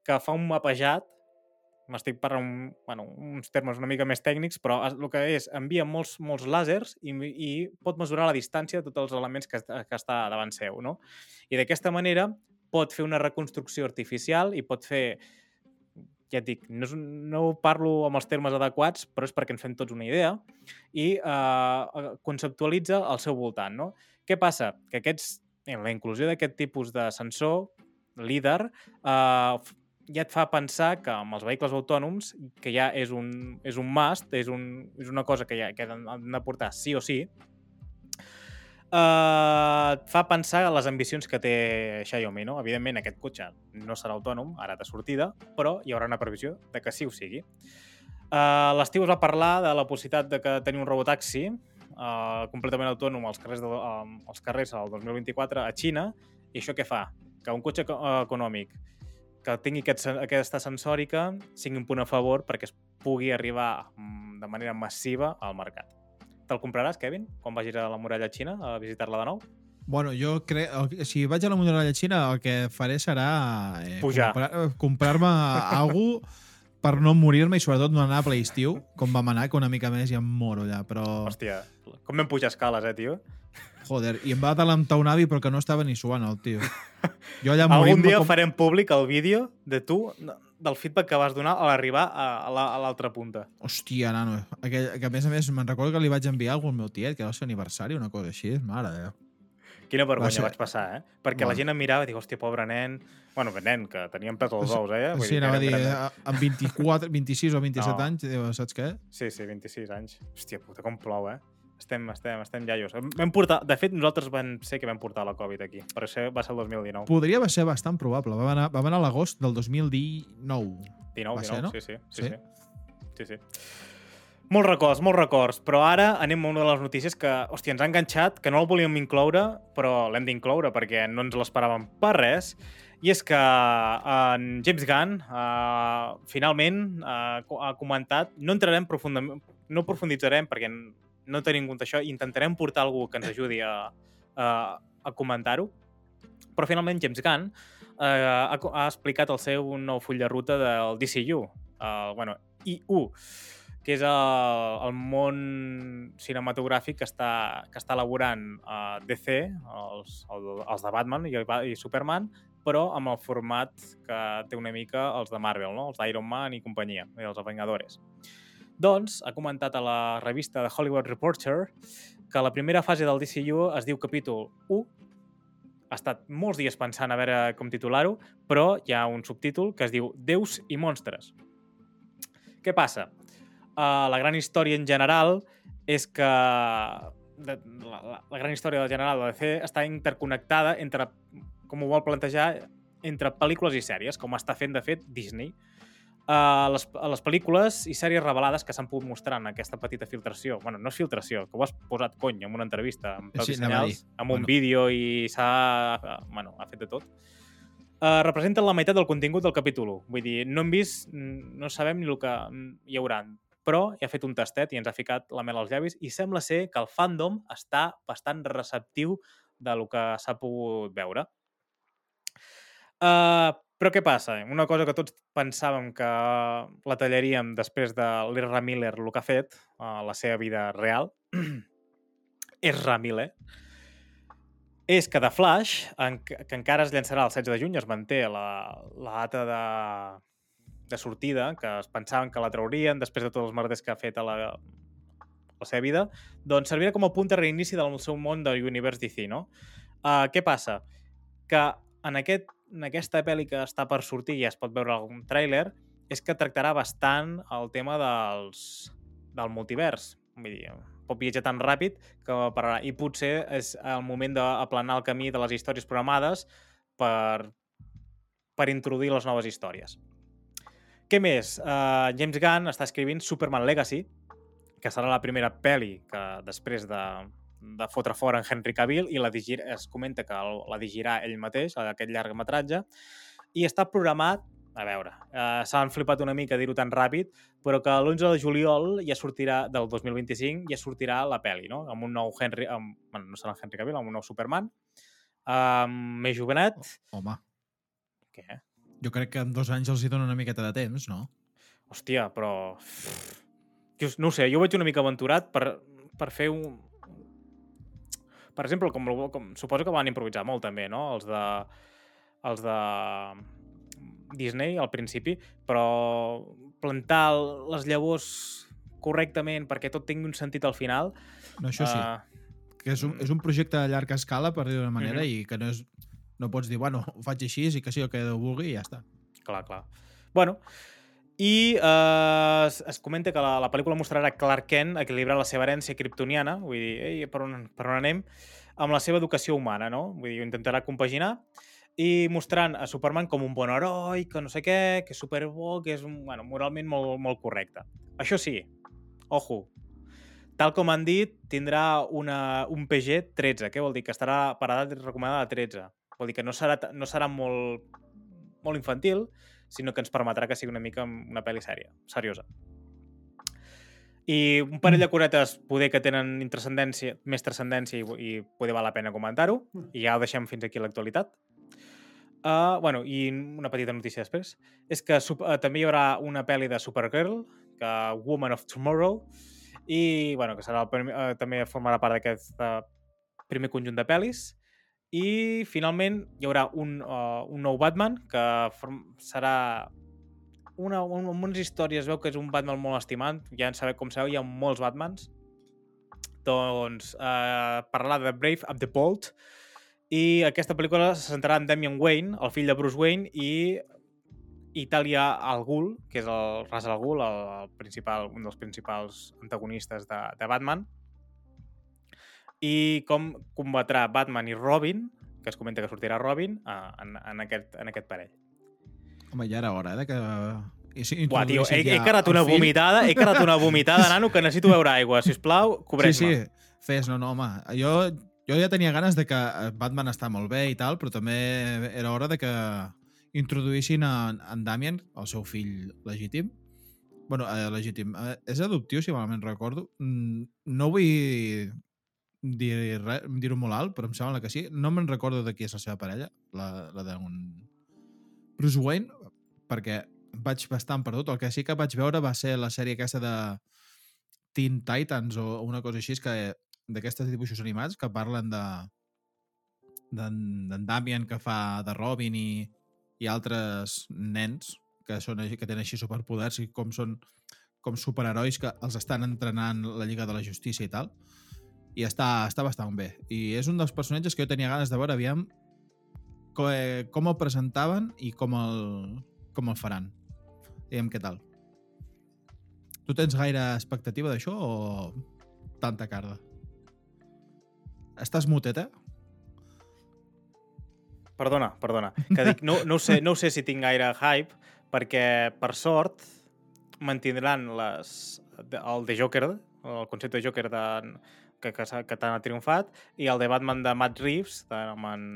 que fa un mapejat m'estic parlant un, bueno, uns termes una mica més tècnics, però el que és, envia molts, molts làsers i, i pot mesurar la distància de tots els elements que, que està davant seu, no? I d'aquesta manera pot fer una reconstrucció artificial i pot fer ja et dic, no, no parlo amb els termes adequats, però és perquè ens fem tots una idea, i eh, conceptualitza al seu voltant. No? Què passa? Que aquests, eh, la inclusió d'aquest tipus de sensor, líder, eh, ja et fa pensar que amb els vehicles autònoms, que ja és un, és un must, és, un, és una cosa que, ja, que han de portar sí o sí, eh, et fa pensar en les ambicions que té Xiaomi, no? Evidentment, aquest cotxe no serà autònom, ara de sortida, però hi haurà una previsió de que sí ho sigui. Uh, L'estiu es va parlar de la possibilitat de que tenir un robotaxi uh, completament autònom als carrers, de, uh, als carrers al 2024 a Xina, i això què fa? Que un cotxe eco- econòmic que tingui aquest, aquesta sensòrica sigui un punt a favor perquè es pugui arribar mm, de manera massiva al mercat. Te'l compraràs, Kevin, quan vagis a la muralla xina a visitar-la de nou? Bueno, jo crec... Si vaig a la muralla xina, el que faré serà... Eh, Pujar. comprar- eh, Comprar-me algú per no morir-me i sobretot no anar a ple estiu, com vam anar, que una mica més i em moro allà. Però, Hòstia, com vam pujar escales, eh, tio? Joder, i em va talentar un avi però que no estava ni suant, el tio. Jo allà Algun dia com... farem públic el vídeo de tu, del feedback que vas donar a l'arribar a, a la- l'altra punta. Hòstia, nano. Aquell, que a més a més me'n recordo que li vaig enviar algú al meu tiet, que era el seu aniversari, una cosa així. Mare de Déu. Quina vergonya ser- vaig passar, eh? Perquè Bueno. la gent em mirava i dic, hòstia, pobre nen... Bueno, nen, que teníem pes als ous, eh? Vull sí, que anava a dir, nen. eh, amb 24, 26 o 27 No. anys, diu, saps què? Sí, sí, 26 anys. Hòstia puta, com plou, eh? Estem, estem, estem iaios. Vam portar, de fet, nosaltres vam ser que vam portar la Covid aquí, però això va ser el 2019. Podria ser bastant probable. Vam anar, vam anar a l'agost del 2019. 19, Va 19, ser, no? sí, sí, sí, Sí? sí. sí, sí. Molts records, molts records, però ara anem a una de les notícies que, hòstia, ens ha enganxat, que no el volíem incloure, però l'hem d'incloure perquè no ens l'esperàvem per res, i és que en James Gunn uh, finalment uh, ha comentat, no entrarem profundament, no profunditzarem perquè no tenim en compte això, intentarem portar algú que ens ajudi a, a, a comentar-ho, però finalment James Gunn eh, ha, ha explicat el seu nou full de ruta del DCU, el, bueno, IU, que és el, el món cinematogràfic que està, que està elaborant uh, DC, els, el, els de Batman i, i Superman, però amb el format que té una mica els de Marvel, no? els d'Iron Man i companyia, i els Vengadores. Doncs ha comentat a la revista The Hollywood Reporter que la primera fase del DCU es diu capítol 1 ha estat molts dies pensant a veure com titular-ho, però hi ha un subtítol que es diu Déus i monstres. Què passa? Uh, la gran història en general és que de, la, la, gran història del general de DC està interconnectada entre, com ho vol plantejar, entre pel·lícules i sèries, com està fent, de fet, Disney. Les, les pel·lícules i sèries revelades que s'han pogut mostrar en aquesta petita filtració, bueno, no és filtració, que ho has posat cony en una entrevista, amb Sí, sí, a senyals, amb un Bueno. vídeo i s'ha... Bueno, ha fet de tot. Uh, representen la meitat del contingut del capítol 1. Vull dir, no hem vist, no sabem ni el que hi haurà, però hi ha fet un tastet i ens ha ficat la mel als llavis i sembla ser que el fandom està bastant receptiu de lo que s'ha pogut veure. Uh, però què passa? Una cosa que tots pensàvem que la tallaríem després de l'Ezra Miller, el que ha fet a la seva vida real, Ezra Miller, és que de Flash, en, que encara es llançarà el 16 de juny, es manté la, la data de, de sortida, que es pensaven que la traurien després de tots els merders que ha fet a la, la seva vida, doncs servirà com a punt de reinici del seu món de Universe DC, no? Uh, què passa? Que en, aquest, en aquesta pel·li que està per sortir i es pot veure algun tràiler, és que tractarà bastant el tema dels, del multivers. Vull dir, pot viatjar tan ràpid que pararà. I potser és el moment d'aplanar el camí de les històries programades per, per introduir les noves històries. Què més? Uh, James Gunn està escrivint Superman Legacy, que serà la primera pel·li que després de, de fotre fora en Henry Cavill i la digir, es comenta que el, la dirigirà ell mateix, aquest llargmetratge, i està programat a veure, uh, s'han flipat una mica dir-ho tan ràpid, però que l'11 de juliol ja sortirà, del 2025, ja sortirà la pel·li, no? Amb un nou Henry... Amb, bueno, no serà el Henry Cavill, amb un nou Superman, amb més jovenet. Home, Què? jo crec que en dos anys els hi dona una miqueta de temps, no? Hòstia, però... No sé, jo ho veig una mica aventurat per, per fer un... Per exemple, com, com, suposo que van improvisar molt també, no? Els de... Els de... Disney al principi, però plantar les llavors correctament perquè tot tingui un sentit al final... No, això sí. eh, que és un, és un projecte a llarga escala, per dir-ho manera, Mhm. i que no, és, no pots dir, bueno, ho faig així i que sigui el que Déu vulgui i ja està. Clar, clar. Bueno, i eh, es, es comenta que la, la pel·lícula mostrarà Clark Kent equilibrar la seva herència kryptoniana, vull dir, ei, per, on, per on anem, amb la seva educació humana, no? Vull dir, ho intentarà compaginar i mostrant a Superman com un bon heroi, que no sé què, que és superbo, que és bueno, moralment molt, molt correcte. Això sí, ojo, tal com han dit, tindrà una, un PG 13. Què vol dir? Que estarà per edat recomanada de 13. Vol dir que no serà, no serà molt, molt infantil, sinó que ens permetrà que sigui una mica una pel·li sèria, seriosa. I un parell de coretes poder que tenen intrascendència, més transcendència i, i poder val la pena comentar-ho, i ja ho deixem fins aquí a l'actualitat. Uh, bueno, i una petita notícia després, és que uh, també hi haurà una pel·li de Supergirl, que Woman of Tomorrow, i bueno, que serà el primer, uh, també formarà part d'aquest uh, primer conjunt de pel·lis, i finalment hi haurà un, uh, un nou Batman que serà una, un, amb unes històries, es veu que és un Batman molt estimat, ja en sabeu com sabeu, hi ha molts Batmans. Doncs eh, parlar de Brave of the Bold i aquesta pel·lícula se centrarà en Damian Wayne, el fill de Bruce Wayne, i Itàlia al Ghul, que és el Ra's al Ghul, el, el principal, un dels principals antagonistes de, de Batman, i com combatrà Batman i Robin, que es comenta que sortirà Robin, en, en, aquest, en aquest parell. Home, ja era hora, eh, de que... si Buah, tio, he, he el una vomitada, he carat una vomitada, nano, que necessito beure aigua. Si us plau, Sí, cobreix-me. sí, fes, no, no, home. Jo, jo ja tenia ganes de que eh, Batman està molt bé i tal, però també era hora de que introduïssin en, en Damien, el seu fill legítim. bueno, eh, legítim. Eh, és adoptiu, si malament recordo. Mm, no vull dir dir-ho molt alt, però em sembla que sí. No me'n recordo de qui és la seva parella, la, la d'un Bruce Wayne, perquè vaig bastant perdut. El que sí que vaig veure va ser la sèrie aquesta de Teen Titans o una cosa així, que d'aquestes dibuixos animats que parlen de d'en Damien que fa de Robin i, i altres nens que, són, que tenen així superpoders i com són com superherois que els estan entrenant la Lliga de la Justícia i tal i està, està bastant bé i és un dels personatges que jo tenia ganes de veure aviam co- eh, com el presentaven i com el, com el faran diguem què tal tu tens gaire expectativa d'això o tanta carda? Estàs mutet, eh? Perdona, perdona. Que dic, no, no, sé, no sé si tinc gaire hype, perquè, per sort, mantindran les, el de Joker, el concepte de Joker de, que, que, que tant ha triomfat, i el de Batman de Matt Reeves, de, amb en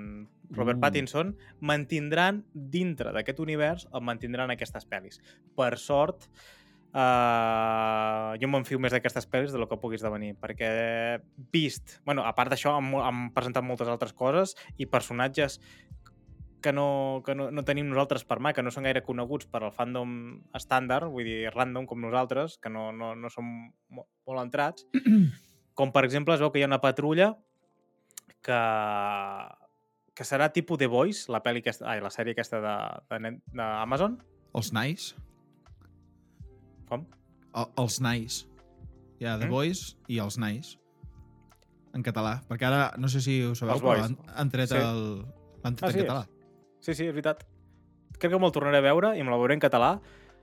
Robert Uh. Pattinson, mantindran dintre d'aquest univers, el mantindran aquestes pel·lis. Per sort, Uh, jo m'enfio més d'aquestes pel·lis de lo que pugui esdevenir, perquè vist, bueno, a part d'això han, han presentat moltes altres coses i personatges que no, que no, no tenim nosaltres per mà, que no són gaire coneguts per al fandom estàndard, vull dir, random com nosaltres, que no, no, no som mo- molt entrats, com per exemple es veu que hi ha una patrulla que, que serà tipus The Voice, la, pel·li aquesta, ai, la sèrie aquesta d'Amazon. Els Nice. com? El, els Nice. Hi ha The Mm. Boys i els Nice. En català. Perquè ara, no sé si ho sabeu, Els però Boys. han, han tret Sí. el... L'han tret Ah, en sí, català. Sí, sí, és veritat. Crec que me'l tornaré a veure i me la veuré en català.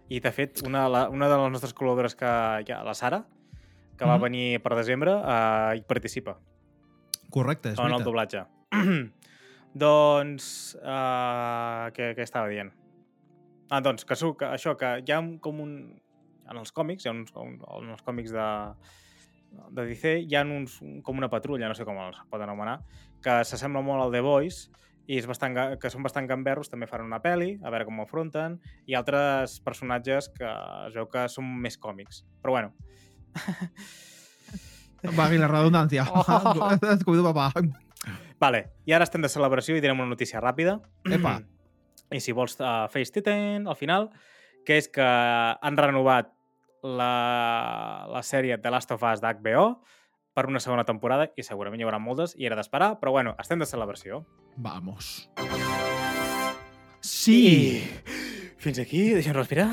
I, de fet, una, la, una de les nostres col·laboradores, que hi ha, la Sara, que va Mhm. venir per desembre, uh, hi participa, Correcte, és en el veritat. doblatge. doncs, uh, què, què estava dient? Ah, doncs, que, que això, que hi ha un, com un... En els còmics, hi ha uns, un, en els còmics de, de DC, hi ha uns, un, com una patrulla, no sé com els pot anomenar, que s'assembla molt al The Boys i és bastant, que són bastant gamberros, també faran una pel·li, a veure com ho afronten, i altres personatges que es veu que són més còmics. Però bueno, Valgui la redundància. Oh. Papà. Vale, i ara estem de celebració i direm una notícia ràpida. Epa. I si vols uh, Face Titan, al final, que és que han renovat la, la sèrie The Last of Us d'HBO per una segona temporada i segurament hi haurà moltes i era d'esperar, però bueno, estem de celebració. Vamos. Sí! Fins aquí, deixa'm respirar.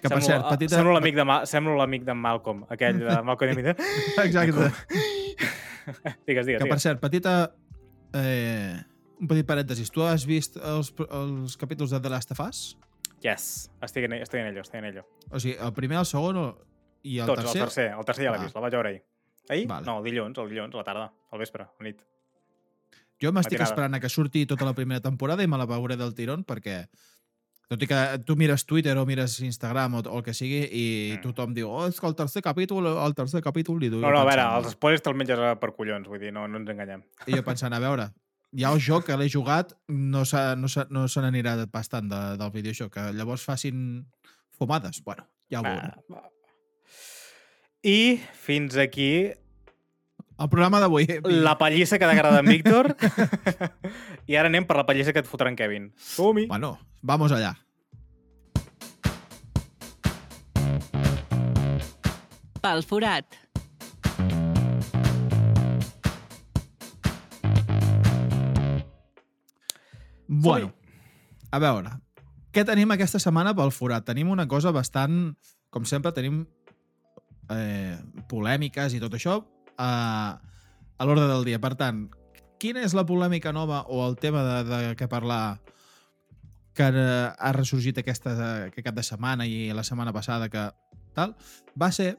Que, per cert, petita- Semblo l'amic de, Ma... Semblo l'amic de Malcolm, aquell de Malcolm i de Exacte. digues, digues, Que, per digues. cert, petita... Eh, un petit parèntesis. Tu has vist els, els capítols de The Last of Us? Yes, estic en, estic en ello, estic en ello. O sigui, el primer, el segon o- i el Tots, tercer? el tercer. El tercer ja l'he Ah. vist, el vaig veure ahir. Ahir? Vale. No, el dilluns, el dilluns, a la tarda, al vespre, a la nit. Jo m'estic esperant a que surti tota la primera temporada i me la veuré del tirón perquè tot i que tu mires Twitter o mires Instagram o, o el que sigui i Mm. tothom diu oh, és que el tercer capítol, el tercer capítol i tu No, no, a veure, pensant, els spoilers te'ls menges per collons, vull dir, no, no ens enganyem. I jo pensant, a veure, ja el joc que l'he jugat no no no se n'anirà bastant de, del videojoc, que llavors facin fumades. Bueno, ja ho veurem. I fins aquí El programa d'avui. la pallissa que t'agrada en Víctor. I ara anem per la pallissa que et fotrà en Kevin. Som-hi! Bueno, vamos allá. Pel forat. Bueno, a veure, què tenim aquesta setmana pel forat? Tenim una cosa bastant, com sempre, tenim eh, polèmiques i tot això a, a l'ordre del dia. Per tant, quina és la polèmica nova o el tema de, de què parlar que ha ressorgit aquesta, aquest cap de setmana i la setmana passada que tal, va ser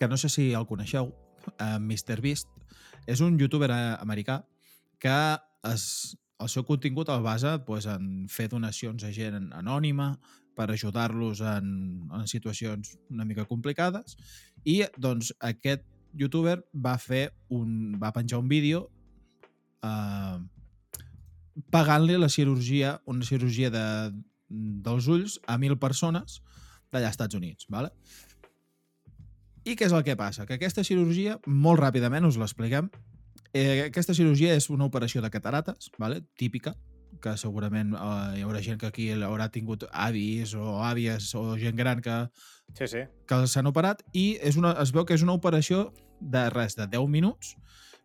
que no sé si el coneixeu, eh, MrBeast, és un youtuber eh, americà que es, el seu contingut el basa pues, en fer donacions a gent anònima per ajudar-los en, en situacions una mica complicades i doncs aquest youtuber va fer un, va penjar un vídeo eh, pagant-li la cirurgia, una cirurgia de, dels ulls a mil persones d'allà als Estats Units. Vale? I què és el que passa? Que aquesta cirurgia, molt ràpidament us l'expliquem, eh, aquesta cirurgia és una operació de catarates, vale? típica, que segurament eh, hi haurà gent que aquí haurà tingut avis o àvies o gent gran que, Sí, sí. que s'han operat i és una, es veu que és una operació de res, de 10 minuts,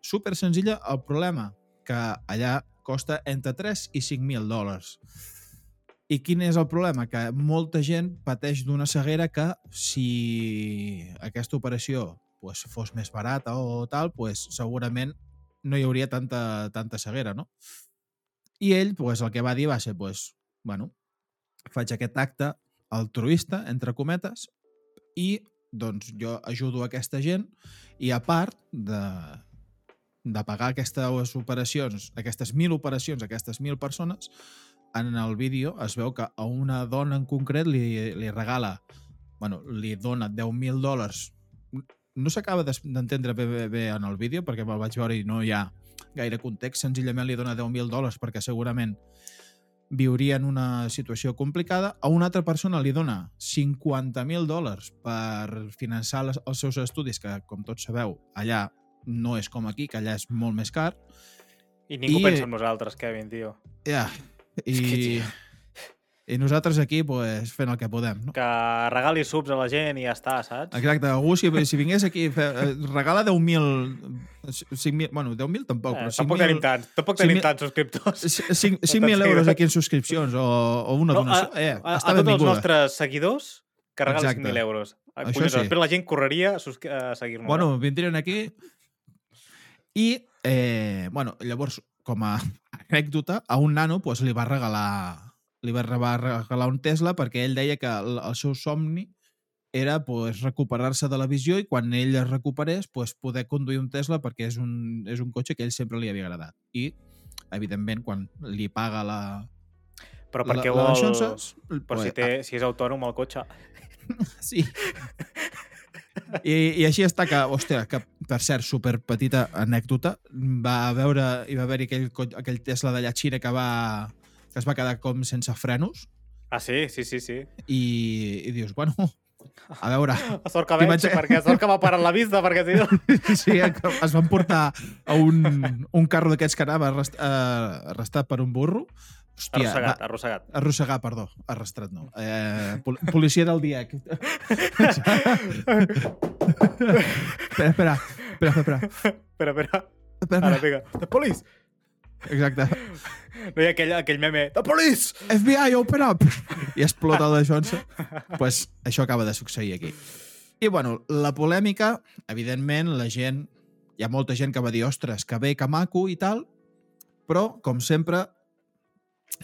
super senzilla. El problema que allà costa entre 3 i 5.000 dòlars. I quin és el problema? Que molta gent pateix d'una ceguera que si aquesta operació pues, fos més barata o tal, pues, segurament no hi hauria tanta, tanta ceguera, no? I ell, pues, el que va dir va ser, pues, bueno, faig aquest acte altruista, entre cometes, i doncs jo ajudo aquesta gent i a part de, de pagar aquestes operacions, aquestes mil operacions, aquestes mil persones, en el vídeo es veu que a una dona en concret li, li regala, bueno, li dona 10.000 dòlars. No s'acaba d'entendre bé, bé, bé en el vídeo perquè me'l vaig veure i no hi ha gaire context. Senzillament li dona 10.000 dòlars perquè segurament viuria en una situació complicada. A una altra persona li dona 50.000 dòlars per finançar les, els seus estudis, que, com tots sabeu, allà no és com aquí, que allà és molt més car. I ningú I- pensa en nosaltres, Kevin, tio. Ja. I, que, tio. I nosaltres aquí, pues, fent el que podem. No? Que regali subs a la gent i ja està, saps? Exacte, algú si, si vingués aquí, fe, eh, regala 10.000... 5.000, bueno, 10.000 tampoc, Eh, però tampoc 5.000 tenim tants, tampoc tenim tants subscriptors. 5.000 seguidors. euros aquí en subscripcions o, o una No, donació. a, eh, a, a està tots els nostres seguidors que Exacte. 5.000 euros. Ah, Això Collons, sí. Després la gent correria a, a seguir-nos. Bueno, vindrien aquí i, eh, bueno, llavors, com a anècdota, a un nano pues, li va regalar li va re- va regalar un Tesla perquè ell deia que el, el seu somni era pues, recuperar-se de la visió i quan ell es recuperés pues, poder conduir un Tesla perquè és un, és un cotxe que ell sempre li havia agradat. I, evidentment, quan li paga la, Però per la, què la vol... daixonses, Per pues, si, té, si és autònom el cotxe. Sí. I, I així està que, hòstia, que per cert, super petita anècdota, va veure, hi va haver aquell, aquell Tesla d'allà Xina que va que es va quedar com sense frenos Ah, sí? Sí, sí, sí. i, i dius, bueno, a veure, A sort que veig, perquè a sort que m'ha parat la vista, perquè si no... sí, que es van portar a un, un carro d'aquests que anava arrest, uh, arrestat per un burro. Hòstia, Arrossegat, va, arrossegat. arrossegar, perdó, arrastrat no. Eh, pol policia del DIEC. espera, espera, espera, espera. Espera, espera. espera, Ara, espera. vinga. The police! Exacte. No hi ha aquell, aquell meme, The police! FBI, open up! I explota el de Johnson. pues això acaba de succeir aquí. I, bueno, la polèmica, evidentment, la gent... Hi ha molta gent que va dir, ostres, que bé, que maco i tal, però, com sempre,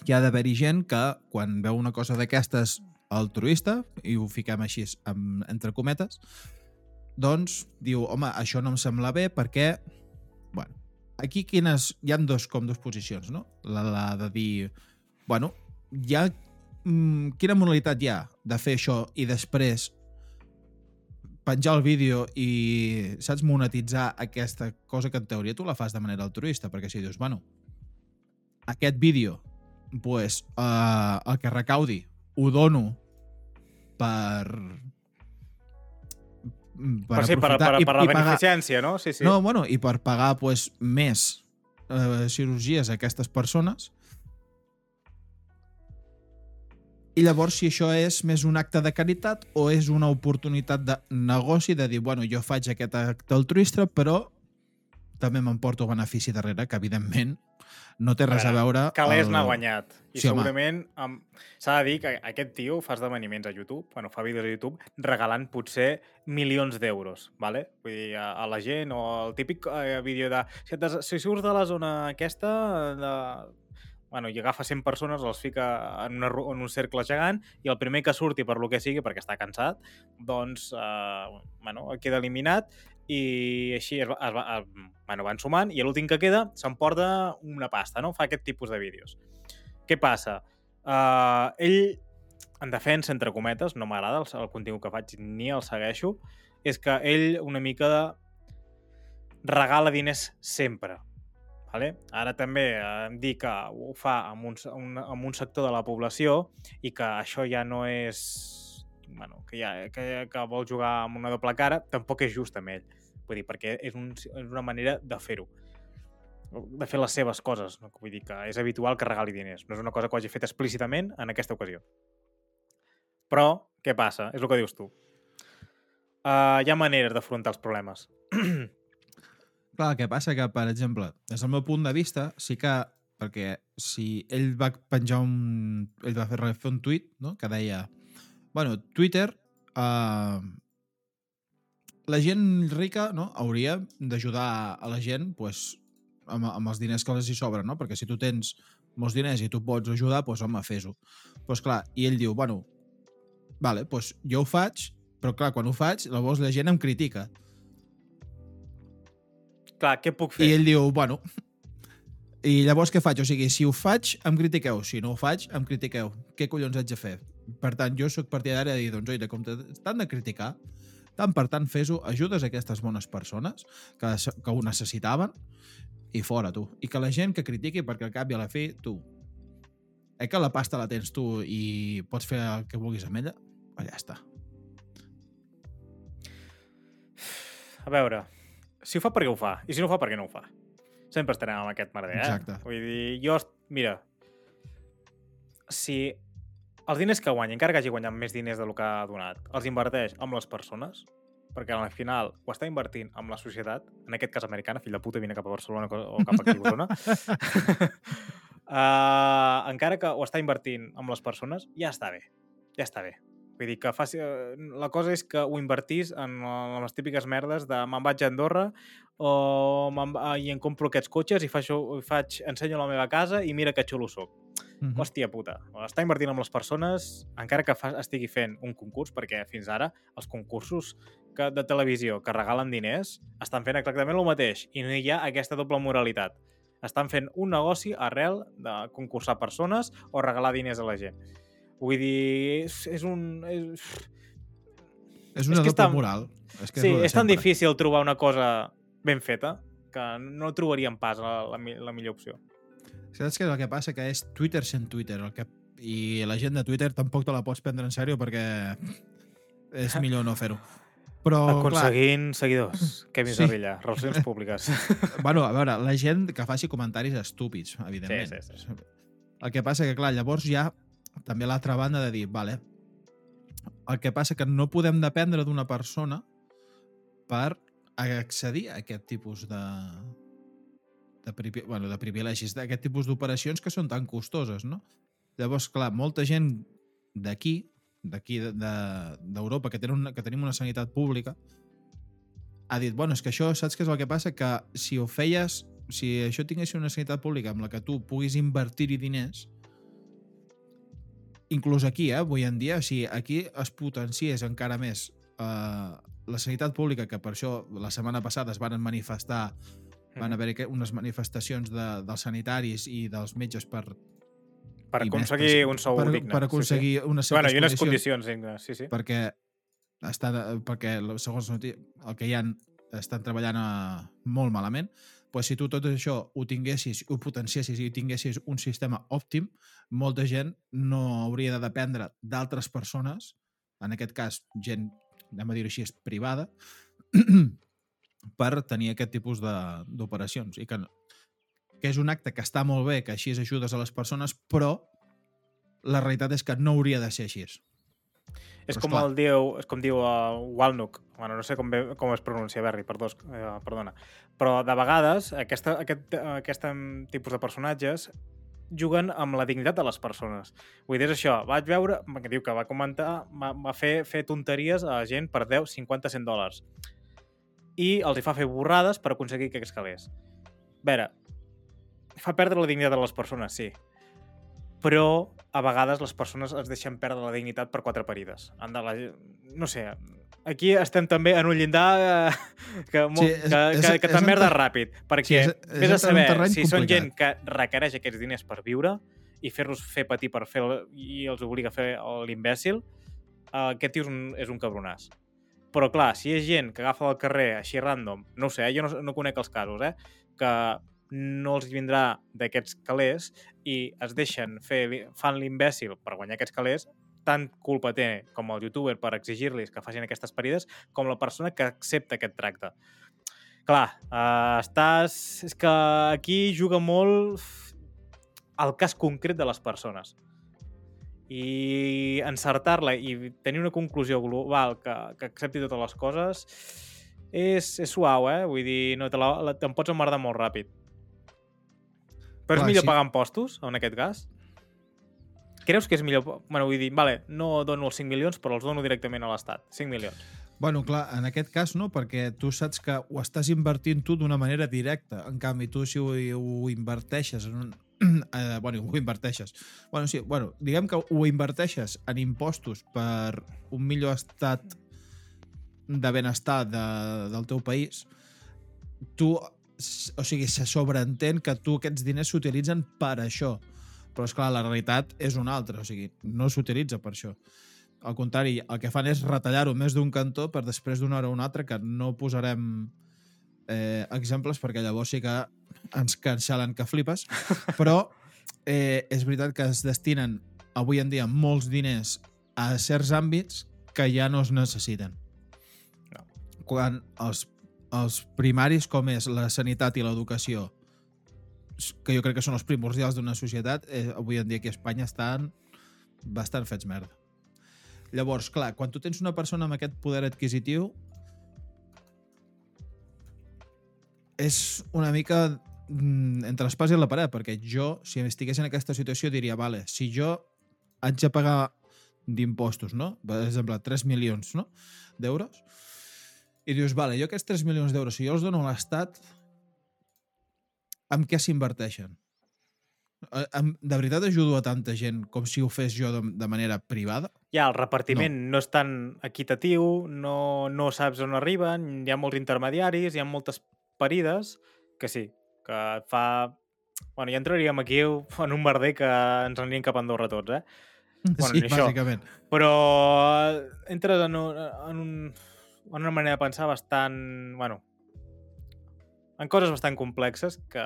hi ha d'haver-hi gent que, quan veu una cosa d'aquestes altruista, i ho fiquem així amb, entre cometes, doncs diu, home, això no em sembla bé perquè, aquí quines, hi han dos, com dos posicions, no? La, la de dir, bueno, hi ha, mm, quina modalitat hi ha de fer això i després penjar el vídeo i, saps, monetitzar aquesta cosa que en teoria tu la fas de manera altruista, perquè si dius, bueno, aquest vídeo, pues, uh, el que recaudi ho dono per per, sí, per, per, per la beneficència, no? Sí, sí. No, bueno, i per pagar pues, més eh, cirurgies a aquestes persones. I llavors, si això és més un acte de caritat o és una oportunitat de negoci de dir, bueno, jo faig aquest acte altruista, però també m'emporto benefici darrere, que evidentment no té res a veure... Calés el... n'ha guanyat. I sí, segurament s'ha de dir que aquest tio fa esdeveniments a YouTube, bueno, fa vídeos a YouTube, regalant potser milions d'euros, ¿vale? Vull dir, a, a la gent, o el típic eh, vídeo de... Si, des, si surts de la zona aquesta, de, bueno, i agafa 100 persones, els fica en, una, en un cercle gegant i el primer que surti per lo que sigui, perquè està cansat, doncs eh, bueno, queda eliminat i així es, es, es, bueno, van sumant i l'últim que queda s'emporta una pasta, no? Fa aquest tipus de vídeos. Què passa? Uh, ell, en defensa, entre cometes, no m'agrada el, el contingut que faig ni el segueixo, és que ell una mica de regala diners sempre. Vale? Ara també eh, dir que ho fa amb un, un, amb un sector de la població i que això ja no és bueno, que, ja, que, que vol jugar amb una doble cara, tampoc és just amb ell. Vull dir, perquè és, un, és una manera de fer-ho de fer les seves coses. No? Vull dir que és habitual que regali diners. No és una cosa que ho hagi fet explícitament en aquesta ocasió. Però, què passa? És el que dius tu. Uh, hi ha maneres d'afrontar els problemes. Clar, que passa que, per exemple, des del meu punt de vista, sí que perquè si ell va penjar un... ell va fer, fer un tuit no? que deia bueno, Twitter uh, la gent rica no, hauria d'ajudar a la gent pues, amb, amb els diners que els hi sobren, no? perquè si tu tens molts diners i tu pots ajudar, doncs home, fes-ho. Pues clar, i ell diu, bueno, vale, pues jo ho faig, però clar, quan ho faig, llavors la gent em critica. Clar, què puc fer? I ell diu, bueno, i llavors què faig? O sigui, si ho faig, em critiqueu. Si no ho faig, em critiqueu. Què collons haig de fer? Per tant, jo sóc partidari de dir, doncs, oita, com t'han de criticar, tant per tant, fes-ho, ajudes a aquestes bones persones que, que ho necessitaven i fora, tu. I que la gent que critiqui, perquè al cap i a la fi, tu, eh que la pasta la tens tu i pots fer el que vulguis amb ella, ja està. A veure, si ho fa perquè ho fa, i si no ho fa perquè no ho fa. Sempre estarem amb aquest merder, eh? Exacte. Vull dir, jo, mira, si els diners que guanya, encara que hagi guanyat més diners del que ha donat, els inverteix amb les persones, perquè al final ho està invertint amb la societat, en aquest cas americana, fill de puta, vine cap a Barcelona o cap aquí a Barcelona, uh, encara que ho està invertint amb les persones, ja està bé, ja està bé. Vull dir que faci... la cosa és que ho invertís en, en les típiques merdes de me'n vaig a Andorra o i em compro aquests cotxes i faig, faig, ensenyo la meva casa i mira que xulo soc Mm -hmm. Hòstia puta, està invertint amb les persones encara que fa, estigui fent un concurs, perquè fins ara els concursos que, de televisió que regalen diners estan fent exactament el mateix i no hi ha aquesta doble moralitat. Estan fent un negoci arrel de concursar persones o regalar diners a la gent. Vull dir, és, és un... És, és una és doble tan, moral. És que sí, és, és tan difícil trobar una cosa ben feta que no trobaríem pas la, la, la millor opció. Saps que el que passa que és Twitter sent Twitter, el que... i la gent de Twitter tampoc te la pots prendre en sèrio perquè és millor no fer-ho. Però, Aconseguint clar, seguidors. Kevin sí. Zarrilla, relacions públiques. bueno, a veure, la gent que faci comentaris estúpids, evidentment. Sí, sí, sí. El que passa que, clar, llavors ha també l'altra banda de dir, vale, el que passa que no podem dependre d'una persona per accedir a aquest tipus de, de, privi, bueno, de privilegis, d'aquest tipus d'operacions que són tan costoses, no? Llavors, clar, molta gent d'aquí, d'aquí de- de- d'Europa, que, tenen una, que tenim una sanitat pública, ha dit, bueno, és que això, saps què és el que passa? Que si ho feies, si això tingués una sanitat pública amb la que tu puguis invertir-hi diners, inclús aquí, eh, avui en dia, si aquí es potenciés encara més eh, la sanitat pública, que per això la setmana passada es van manifestar, van haver unes manifestacions de, dels sanitaris i dels metges per, Per aconseguir per- un sou per, digne. per aconseguir sí, unes sí. Bueno, certes i unes condicions, condicions dignes, sí, sí. perquè estan, perquè segons el que hi han estan treballant a, molt malament pues si tu tot això ho tinguessis, ho potenciessis i tinguessis un sistema òptim, molta gent no hauria de dependre d'altres persones, en aquest cas gent, anem a dir-ho així, privada, per tenir aquest tipus de- d'operacions. I que, no- que és un acte que està molt bé, que així ajudes a les persones, però la realitat és que no hauria de ser així. És Però com esclar. el diu, és com diu el Walnock. Bueno, no sé com, bé, com es pronuncia, Berri, perdó, eh, perdona. Però de vegades aquesta, aquest, aquest em, tipus de personatges juguen amb la dignitat de les persones. Vull dir, és això, vaig veure, que diu que va comentar, va, va fer, fer tonteries a gent per 10, 50, 100 dòlars. I els hi fa fer borrades per aconseguir que escalés. A veure, fa perdre la dignitat de les persones, sí. Però a vegades les persones es deixen perdre la dignitat per quatre parides. Han de la... No sé, aquí estem també en un llindar eh, que, molt, Sí, és- que, és- que, que és t'emmerda ter- ràpid, perquè Sí, és- és vés a saber si són gent complicat. que requereix aquests diners per viure i fer-los fer patir per fer el- i els obliga a fer l'imbècil, eh, aquest tio és un, és un cabronàs. Però clar, si és gent que agafa del carrer així random, no sé, eh, jo no, no conec els casos, eh, que no els vindrà d'aquests calés i es deixen fer, fan l'imbècil per guanyar aquests calés, tant culpa té com el youtuber per exigir-los que facin aquestes parides, com la persona que accepta aquest tracte. Clar, eh, estàs... És que aquí juga molt el cas concret de les persones. I encertar-la i tenir una conclusió global que, que accepti totes les coses és, és suau, eh? Vull dir, no, te la, la, te'n pots emmerdar molt ràpid. Però Clar, és millor sí. pagar impostos, en aquest cas? Creus que és millor... Bueno, vull dir, vale, no dono els 5 milions, però els dono directament a l'Estat. 5 milions. Bueno, clar, en aquest cas no, perquè tu saps que ho estàs invertint tu d'una manera directa. En canvi, tu si ho, ho inverteixes en un... Eh, bueno, ho inverteixes. Bueno, sí, bueno, diguem que ho inverteixes en impostos per un millor estat de benestar de, del teu país, tu, o sigui, se sobreentén que tu aquests diners s'utilitzen per això. Però, és clar la realitat és una altra, o sigui, no s'utilitza per això. Al contrari, el que fan és retallar-ho més d'un cantó per després d'una hora a una altra, que no posarem eh, exemples perquè llavors sí que ens cancel·len que flipes, però eh, és veritat que es destinen avui en dia molts diners a certs àmbits que ja no es necessiten. No. Quan els, els primaris, com és la sanitat i l'educació, que jo crec que són els primordials d'una societat, eh, avui en dia aquí a Espanya estan bastant fets merda. Llavors, clar, quan tu tens una persona amb aquest poder adquisitiu, és una mica mm, entre l'espasa i la paret, perquè jo, si estigués en aquesta situació, diria, vale, si jo haig de pagar d'impostos, no? Per exemple, 3 milions no? d'euros, i dius, vale, jo aquests 3 milions d'euros, si jo els dono a l'Estat, amb què s'inverteixen? Eh, De veritat ajudo a tanta gent com si ho fes jo de, de manera privada? Ja, el repartiment no, no és tan equitatiu, no, no saps on arriben, hi ha molts intermediaris, hi ha moltes parides, que sí, que fa... Bueno, ja entraríem aquí en un merder que ens aniríem cap a Andorra tots, eh? Bueno, sí, això. bàsicament. Però eh, entres en, un, en, un, en una manera de pensar bastant... Bueno, en coses bastant complexes que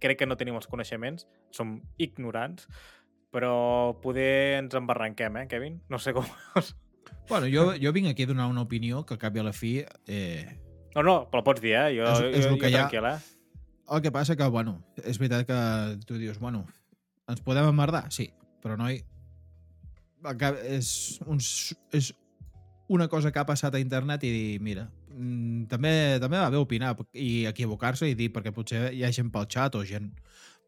crec que no tenim els coneixements, som ignorants, però poder ens embarranquem, eh, Kevin? No sé com... Bueno, jo, jo vinc aquí a donar una opinió que al cap i a la fi... Eh, No, no, però pots dir, eh? Jo, És- és jo, que jo hi ha. tranquil, eh? el que passa que, bueno, és veritat que tu dius, bueno, ens podem emmerdar? Sí, però noi, és, un, és una cosa que ha passat a internet i mira, també, també va bé opinar i equivocar-se i dir, perquè potser hi ha gent pel xat o gent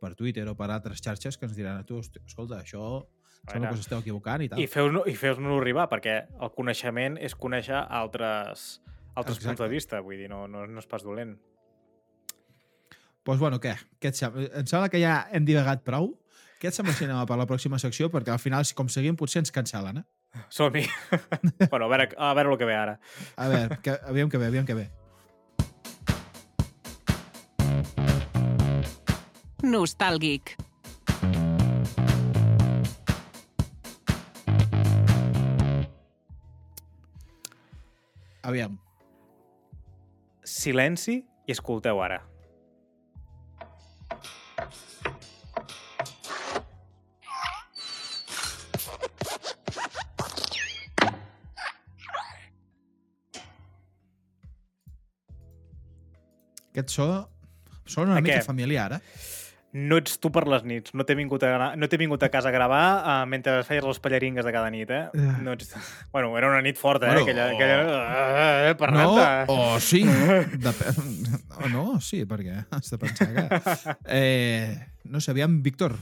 per Twitter o per altres xarxes que ens diran a tu, hosti, escolta, això sembla que s'esteu equivocant i tal. I feu-nos i feu arribar, perquè el coneixement és conèixer altres, altres punts de vista, vull dir, no, no, no és pas dolent. Doncs pues bueno, què? què et sembla? Em sembla que ja hem divagat prou. Què et sembla si anem a per la pròxima secció? Perquè al final, si com seguim, potser ens cancel·len, eh? Som-hi. bueno, a veure, a veure el que ve ara. A veure, que, aviam que ve, aviam que ve. Nostàlgic. Aviam. Silenci i escolteu ara. Aquest so sona una A mica què? familiar, eh? No ets tu per les nits. No t'he vingut, a, no vingut a casa a gravar uh, mentre feies les pallaringues de cada nit, eh? Eh. No ets... Bueno, era una nit forta, Bueno, eh? Aquella, o- aquella... Uh, per No, o sí. Depèn. O no, sí, perquè has de pensar que... Eh, no sé, aviam, Víctor,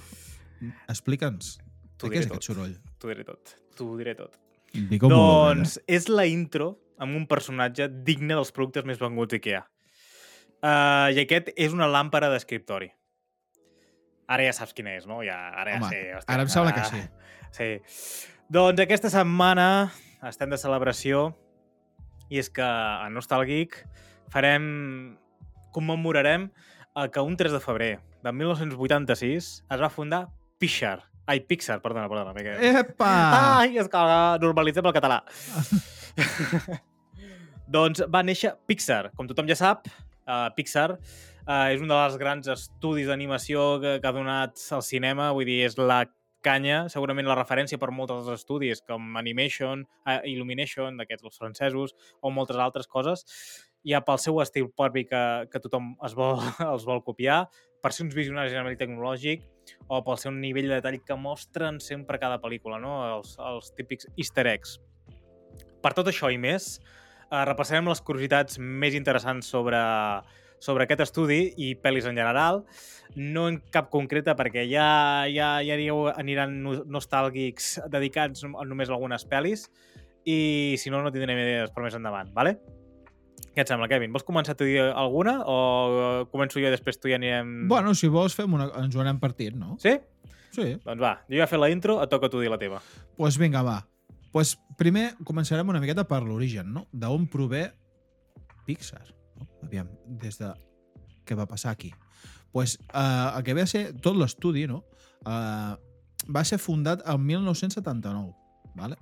explica'ns. Què és diré aquest tot. soroll? T'ho diré tot. T'ho diré tot. Doncs és la intro amb un personatge digne dels productes més venguts IKEA. Uh, I aquest és una làmpara d'escriptori. Ara ja saps quina és, no? Ja, ara Home, ja sé. hòstia, ara em sembla que ah, sí. Sí. Doncs aquesta setmana estem de celebració i és que a Nostàlgic farem... commemorarem eh, que un 3 de febrer de 1986 es va fundar Pixar. Ai, Pixar, perdona, perdona. Que... Epa! Ai, és que normalitzem el català. doncs va néixer Pixar. Com tothom ja sap, uh, Pixar uh, és un dels grans estudis d'animació que, que ha donat al cinema. Vull dir, és la canya, segurament la referència per molts altres estudis, com Animation, uh, Illumination, d'aquests els francesos, o moltes altres coses. Ja pel seu estil propi que, que tothom es vol, els vol copiar, per ser uns visionaris a nivell tecnològic, o pel seu nivell de detall que mostren sempre cada pel·lícula, no? els, els típics easter eggs. Per tot això i més, eh, repassarem les curiositats més interessants sobre, sobre aquest estudi i pel·lis en general, no en cap concreta perquè ja, ja, ja aniran no- nostàlgics dedicats a només a algunes pel·lis i si no, no tindrem idees per més endavant, vale? Què et sembla, Kevin? Vols començar a dir alguna o eh, començo jo i després tu ja anirem... Bueno, si vols, fem una... ens ho anem partint, no? Sí? Sí. Doncs va, jo ja he fet la intro, et toca tu dir la teva. Doncs pues vinga, va. Pues primer començarem una miqueta per l'origen, no? D'on prové Pixar. No? Aviam, des de què va passar aquí. pues, uh, el que ve a ser tot l'estudi, no? Uh, va ser fundat el 1979, vale?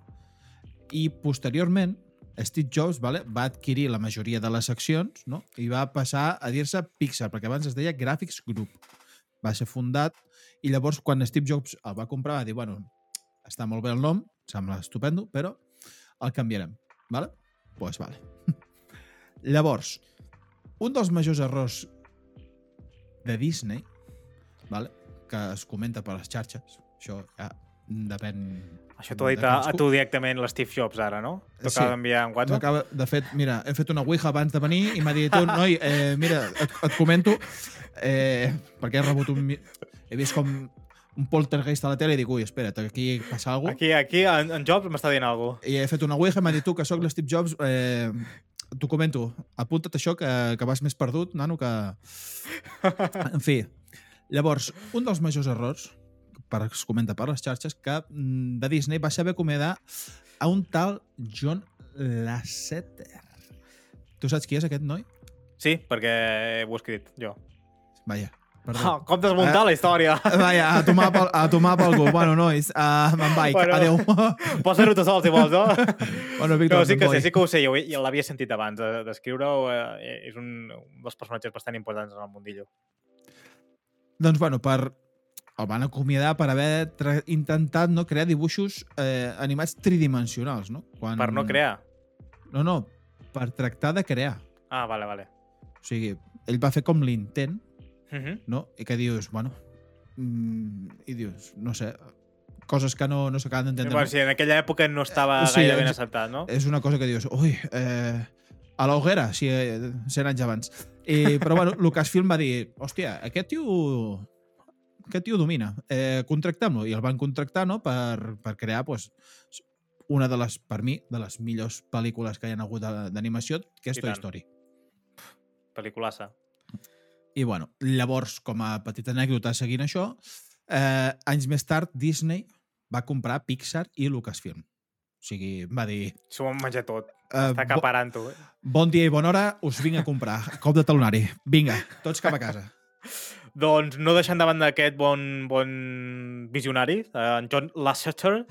i posteriorment Steve Jobs vale, va adquirir la majoria de les accions no? i va passar a dir-se Pixar, perquè abans es deia Graphics Group. Va ser fundat i llavors quan Steve Jobs el va comprar va dir, bueno, està molt bé el nom, sembla estupendo, però el canviarem. Vale? Pues vale. Llavors, un dels majors errors de Disney, vale? que es comenta per les xarxes, això ja depèn... Això t'ho ha dit a, a tu directament l'Steve Jobs ara, no? T'ho Sí. acaba d'enviar en WhatsApp? M'acaba- De fet, mira, he fet una ouija abans de venir i m'ha dit, noi, eh, mira, et, et comento, eh, perquè he rebut un... He vist com un poltergeist a la tele i dic, ui, espera't, aquí passa alguna cosa. Aquí, aquí en, en Jobs m'està dient alguna cosa. I he fet una ouija i m'ha dit, tu, que sóc l'Steve Jobs, eh, t'ho comento, apunta't això, que, que vas més perdut, nano, que... En fi, llavors, un dels majors errors, per es comenta per les xarxes, que mm, de Disney va saber acomiadar a un tal John Lasseter. Tu saps qui és aquest noi? Sí, perquè ho he escrit jo. Vaja, perdó. Ah, com desmuntar Eh? la història? Vaja, a tomar pel, a tomar pel cul. Bueno, nois, uh, me'n vaig. Bueno. Adéu. Pots fer-ho tu sol, si vols, no? bueno, Víctor, No, sí que sé, sí que ho sé, jo, jo l'havia sentit abans de- d'escriure-ho, eh, és un, un dels personatges bastant importants en el mundillo. Doncs, bueno, per... El van acomiadar per haver intentat no crear dibuixos eh, animats tridimensionals, no? Quan... Per no crear. No, no, per tractar de crear. Ah, vale, vale. O sigui, ell va fer com l'intent, Uh -huh. no? I que dius, bueno... Mm, I dius, no sé, coses que no, no s'acaben d'entendre. Bueno, sí, en aquella època no estava Eh, sí, gaire ben acceptat, no? És una cosa que dius, ui, eh, A la hoguera, sí, eh, 100 anys abans. I, però bueno, Lucasfilm va dir, hòstia, aquest tio aquest tio domina, eh, contractem-lo. I el van contractar no, per, per crear pues, una de les, per mi, de les millors pel·lícules que hi ha hagut d'animació, que és Toy. Story. Pel·liculassa. I bueno, llavors, com a petita anècdota seguint això, eh, anys més tard Disney va comprar Pixar i Lucasfilm. O sigui, va dir... S'ho han menjat tot. Eh, Està acaparant-ho. Eh? bon dia i bona hora, us vinc a comprar. Cop de talonari. Vinga, tots cap a casa. Doncs no deixant davant d'aquest bon, bon visionari, eh, en John Lasseter,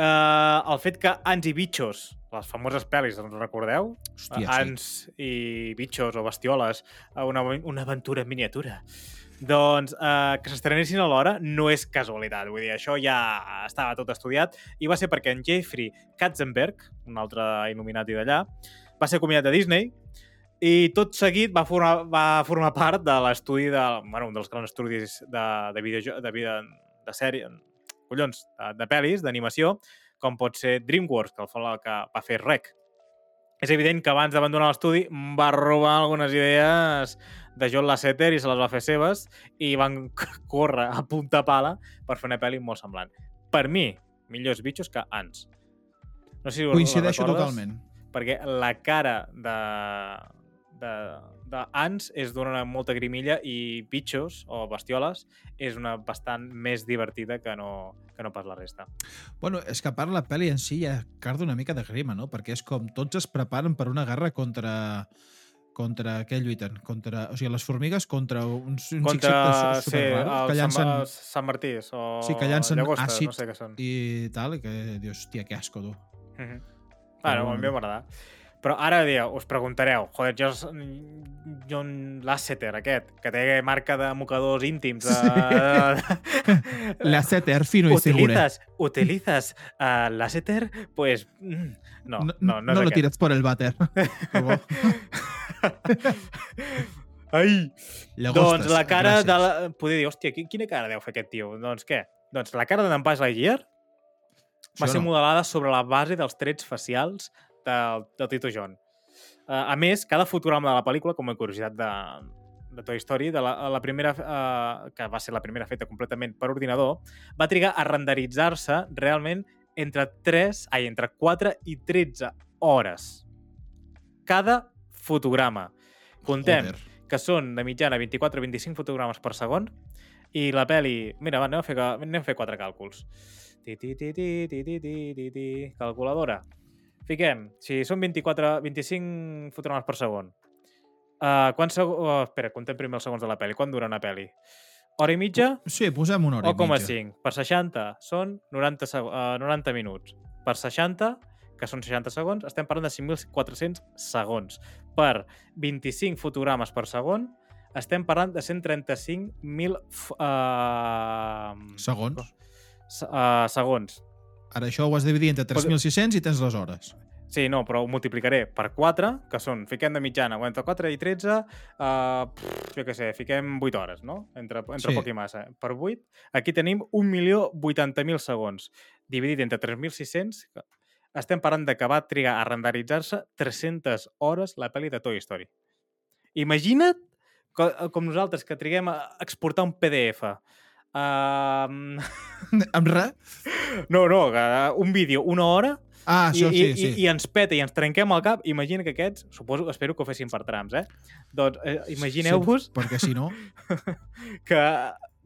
eh, el fet que Ants i Bitxos, les famoses pel·lis, ens recordeu? Hòstia, sí. Ants i Bitxos o Bestioles, eh, una, una aventura en miniatura. Doncs eh, que s'estrenessin alhora no és casualitat, vull dir, això ja estava tot estudiat i va ser perquè en Jeffrey Katzenberg, un altre il·luminati d'allà, va ser acomiadat de Disney i tot seguit va formar, va formar part de l'estudi de, bueno, un dels grans estudis de, de, video, de, de, de sèrie, collons, de, de pel·lis, d'animació, com pot ser DreamWorks, que, el, fa- que va fer Rec. És evident que abans d'abandonar l'estudi va robar algunes idees de John Lasseter i se les va fer seves i van córrer a punta pala per fer una pel·li molt semblant. Per mi, millors bitxos que Ants. No sé si Coincideixo totalment. Perquè la cara de, de, de Ants és d'una molta grimilla i bitxos o bestioles és una bastant més divertida que no, que no pas la resta. Bueno, és que a part la pel·li en si ja carda una mica de grima, no? Perquè és com tots es preparen per una guerra contra contra què lluiten? Contra, o sigui, les formigues contra uns, uns Contra insectes sí, que llancen Sant, Sant Martís o Sí, que llancen llagostes, àcid no sé què són. i tal, i que dius, hòstia, que asco, tu. Mm -hmm. Bueno, a mi m'agrada. Però ara dieu, us preguntareu, joder, jo, John Lasseter, aquest, que té marca de mocadors íntims, de... La setter fino y segura. utilizas, utilizas uh, Lasseter, pues mm, no, no, no, no, no lo aquest. tires por el váter. Ai! llagostes, doncs la cara gràcies. de la... Poder dir, hòstia, qui- quina cara deu fer aquest tio? Doncs què? Doncs la cara d'en Buzz Lightyear va Sí ser no? modelada sobre la base dels trets facials del, del Tito John. Uh, a més, cada fotograma de la pel·lícula, com a curiositat de, de Toy Story, de la, la primera, uh, que va ser la primera feta completament per ordinador, va trigar a renderitzar-se realment entre 3, ai, entre 4 i 13 hores. Cada fotograma. Contem Joder. que són de mitjana 24-25 fotogrames per segon i la peli... Mira, va, anem a fer, anem a fer quatre càlculs. Ti, ti, ti, ti, ti, ti, ti, ti, ti. Calculadora. Fiquem, si són 24, 25 fotogrames per segon, uh, quants segons... Oh, espera, contem primer els segons de la peli. Quant dura una peli? Hora i mitja? Sí, posem una hora O com a i mitja. 5. Per 60 són 90, seg uh, 90 minuts. Per 60, que són 60 segons, estem parlant de 5.400 segons. Per 25 fotogrames per segon, estem parlant de 135.000 f- uh, Segons. se- uh, segons. Ara això ho has de dividir entre 3.600 i tens les hores. Sí, no, però ho multiplicaré per 4, que són, fiquem de mitjana, entre 4 i 13, uh, pff, jo què sé, fiquem 8 hores, no? Entre, entre Sí. poc i massa. Per 8, aquí tenim 1.080.000 segons. Dividit entre 3.600, que estem parlant de que va trigar a renderitzar-se 300 hores la pel·li de Toy Story. Imagina't co com nosaltres, que triguem a exportar un PDF. Uh, Amb res? no, no, un vídeo, una hora, Ah, i, això sí, i, sí. i, i ens peta i ens trenquem el cap, imagina que aquests, suposo, espero que ho fessin per trams, eh? Doncs eh, imagineu-vos Sí, perquè si no... que,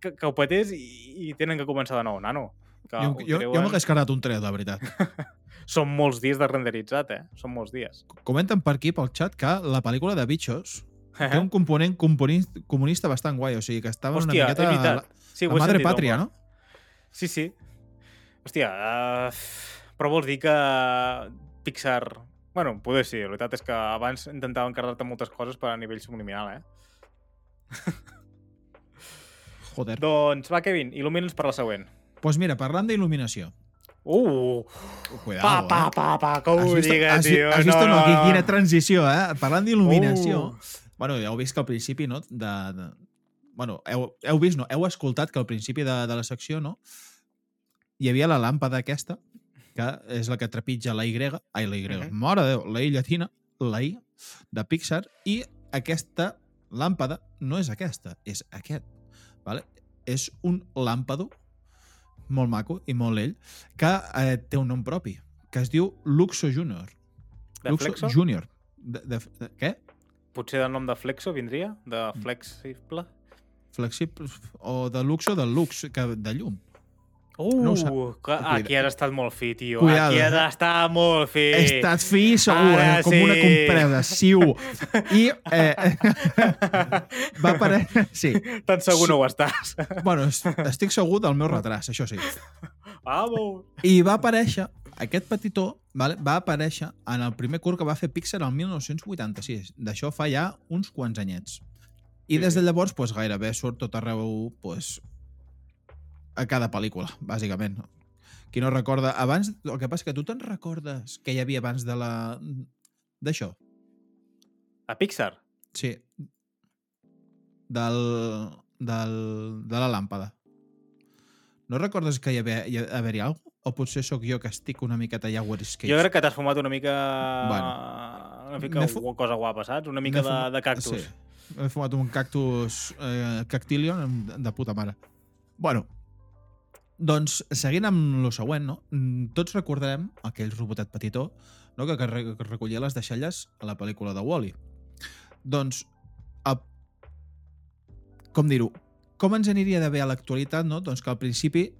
que, que ho petés i, i tenen que començar de nou, nano. Que jo, jo, jo treuen- m'hagués quedat un tret, la veritat. Són molts dies de renderitzat, eh? Són molts dies. Comenten per aquí, pel xat, que la pel·lícula de Bitchos té un component comunista, bastant guai, o sigui que estava Hòstia, una miqueta... Sí, la, he la madre sentit, pàtria, home. no? Sí, sí. Hòstia, uh, però vols dir que Pixar... Bueno, poder sí, la veritat és que abans intentaven carregar-te moltes coses per a nivell subliminal, eh? Joder. Doncs va, Kevin, il·lumina'ns per la següent. Doncs pues mira, parlant d'il·luminació. Uh! Cuidado, Pa, pa, eh? pa, pa, que ho Has digues, has, tio. has vist no, no, no. quina transició, eh? Parlant d'il·luminació... Uh. Bueno, ja heu vist que al principi, no? De, de... Bueno, heu, heu vist, no? Heu escoltat que al principi de, de la secció, no? Hi havia la làmpada aquesta, que és la que trepitja la Y, ai, la Y, Mhm. mare de Déu, la I llatina, la I, de Pixar i aquesta làmpada no és aquesta, és aquest. Vale? És un làmpado molt maco i molt ell que eh, té un nom propi, que es diu Luxo Junior. De Luxo Flexo? Junior. De, de, de, què? Potser del nom de Flexo vindria? De Mm. Flexible? Flexible o de Luxo del Lux, que de llum. Uh, No aquí has estat molt fi, tio. Cuidado. Aquí has estat molt fi. He estat fi, segur, Ara eh? com sí. una compresa, siu. I eh, va aparèixer... Sí, Tan segur no ho estàs. bueno, es- estic segur del meu retras, això sí. Vamos. I va aparèixer, aquest petitó, vale, va aparèixer en el primer curt que va fer Pixar el 1986. D'això fa ja uns quants anyets. I Sí, des de llavors, pues, gairebé surt tot arreu pues, a cada pel·lícula, bàsicament. Qui no recorda... Abans, el que passa que tu te'n recordes que hi havia abans de la... d'això? A Pixar? Sí. Del, del, de la làmpada. No recordes que hi havia, hi haver-hi alguna cosa? O potser sóc jo que estic una miqueta ja where is Jo crec que t'has fumat una mica... Bueno. una mica fu- cosa guapa, saps? Una mica de, de cactus. Sí. M'he fumat un cactus eh, cactilion de puta mare. Bueno, doncs, seguint amb lo següent, no? Mm, Tots recordarem aquell robotet petitó no? que, que recollia les deixalles a la pel·lícula de Wall-E. Doncs, a... com dir-ho, com ens aniria de bé a l'actualitat, no? Doncs que al principi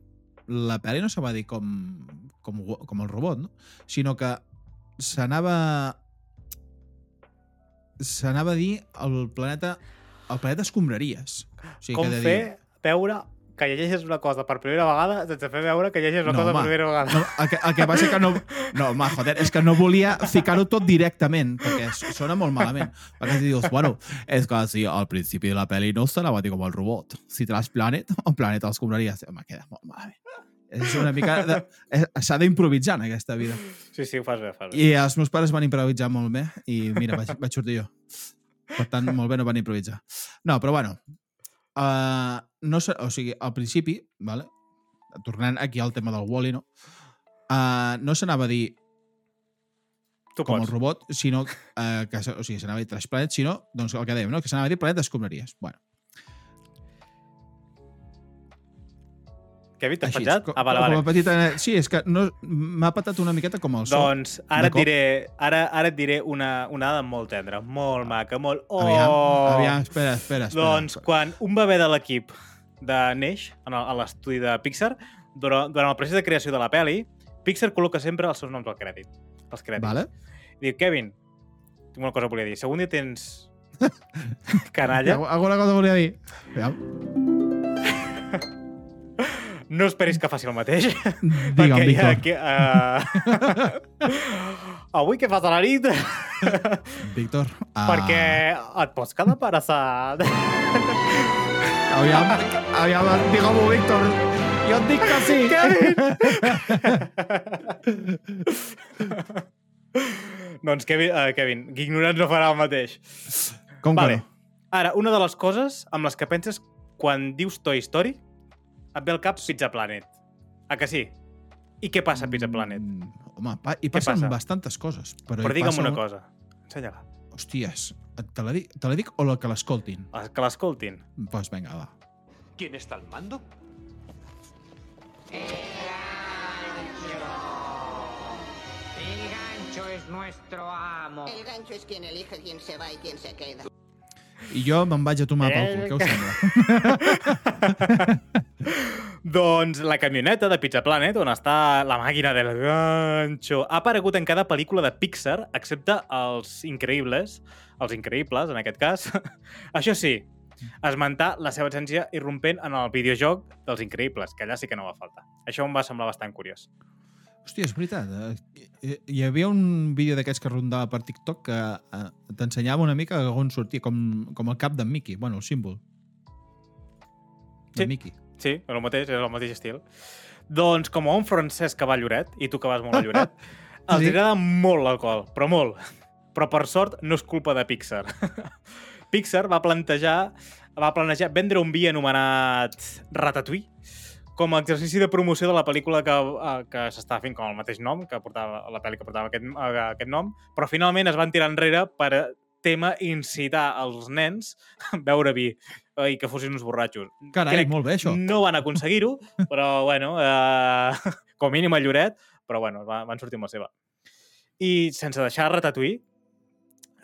la pel·li no se va dir com, com, com el robot, no? sinó que s'anava s'anava a dir el planeta el planeta escombraries. O sigui, Com que de fer dir- veure que llegeixes una cosa per primera vegada sense fer veure que llegeixes una No, cosa home. per primera vegada. No, el, que, el que passa que no... No, home, joder, és que no volia ficar-ho tot directament, perquè sona molt malament. Perquè si dius, bueno, és que sí, al principi de la pel·li no s'anava a dir com el robot. Si tras Planet, el planeta els compraries. Home, queda molt malament. És una mica... de- és- S'ha d'improvisar en aquesta vida. Sí, sí, ho fas bé, ho fas bé. I els meus pares van improvisar molt bé i mira, vaig, vaig sortir jo. Per tant, molt bé no van improvisar. No, però bueno, uh, no sé, o sigui, al principi, vale? tornant aquí al tema del Wall-E, no? Uh, no s'anava a dir Tu com el pots. robot, sinó uh, que o sigui, s'anava a dir Trash Planet, sinó doncs el que dèiem, no? que s'anava a dir Planet d'Escombraries. Bueno, Vit, t'has penjat? com, Ah, vale, com vale. a petita... Sí, és que no, m'ha patat una miqueta com el so. Doncs ara et diré, ara, ara et diré una, una dada molt tendra, molt maca, molt... Oh! Aviam, aviam, espera, espera. espera. Doncs quan un bebè de l'equip de neix a l'estudi de Pixar, durant, durant el procés de creació de la peli, Pixar col·loca sempre els seus noms al crèdit. Els crèdits. Vale? I diu, Kevin, tinc una cosa que volia dir. Algun dia tens canalla, Alguna cosa volia dir. Aviam. no esperis que faci el mateix. Digue'm, Víctor. ja, que, uh... Avui què fas a la nit? Víctor. Uh, perquè et pots quedar embarassat. Aviam, aviam, digue-m'ho, Víctor. Jo et dic que sí. doncs, Kevin, uh, Kevin, ignorant no farà el mateix. Com Vale. que no? Ara, una de les coses amb les que penses quan dius Toy Story, et ve al cap Pizza Planet. A que sí? I què passa a Pizza Planet? Mm, home, pa i passen passa? bastantes coses. Però, Però hi digue'm passa una un- cosa. Ensenya-la. Hòsties, te la, dic, te la dic o la que l'escoltin? Ah, Que l'escoltin. Doncs pues venga, va. ¿Quién está al mando? El gancho es nuestro amo. El gancho es quien elige quién se va y quién se queda. I jo me'n vaig a tomar pel cul, què us sembla? doncs la camioneta de Pizza Planet, on està la màquina del gancho, ha aparegut en cada pel·lícula de Pixar, excepte els increïbles, els increïbles, en aquest cas. Això sí, esmentar la seva essència irrompent en el videojoc dels increïbles, que allà sí que no va faltar. Això em va semblar bastant curiós. Hòstia, és veritat. eh, Hi, hi havia un vídeo d'aquests que rondava per TikTok que eh, t'ensenyava una mica on sortia, com, com el cap d'en Mickey. Bueno, el símbol. De Sí. Mickey. Sí, el mateix, és el mateix estil. Doncs com a un francès que va a Lloret, i tu que vas molt a Lloret, els Sí. agrada molt l'alcohol, però molt. Però per sort no és culpa de Pixar. Pixar va plantejar va planejar vendre un vi anomenat Ratatouille com a exercici de promoció de la pel·lícula que, eh, que s'estava fent com el mateix nom, que portava la pel·li que portava aquest, aquest nom, però finalment es van tirar enrere per tema incitar els nens a beure vi eh, i que fossin uns borratxos. Carai, Crec- molt bé, això. No van aconseguir-ho, però, bueno, eh, com a mínim a Lloret, però, bueno, va, van sortir amb la seva. I sense deixar Ratatouille,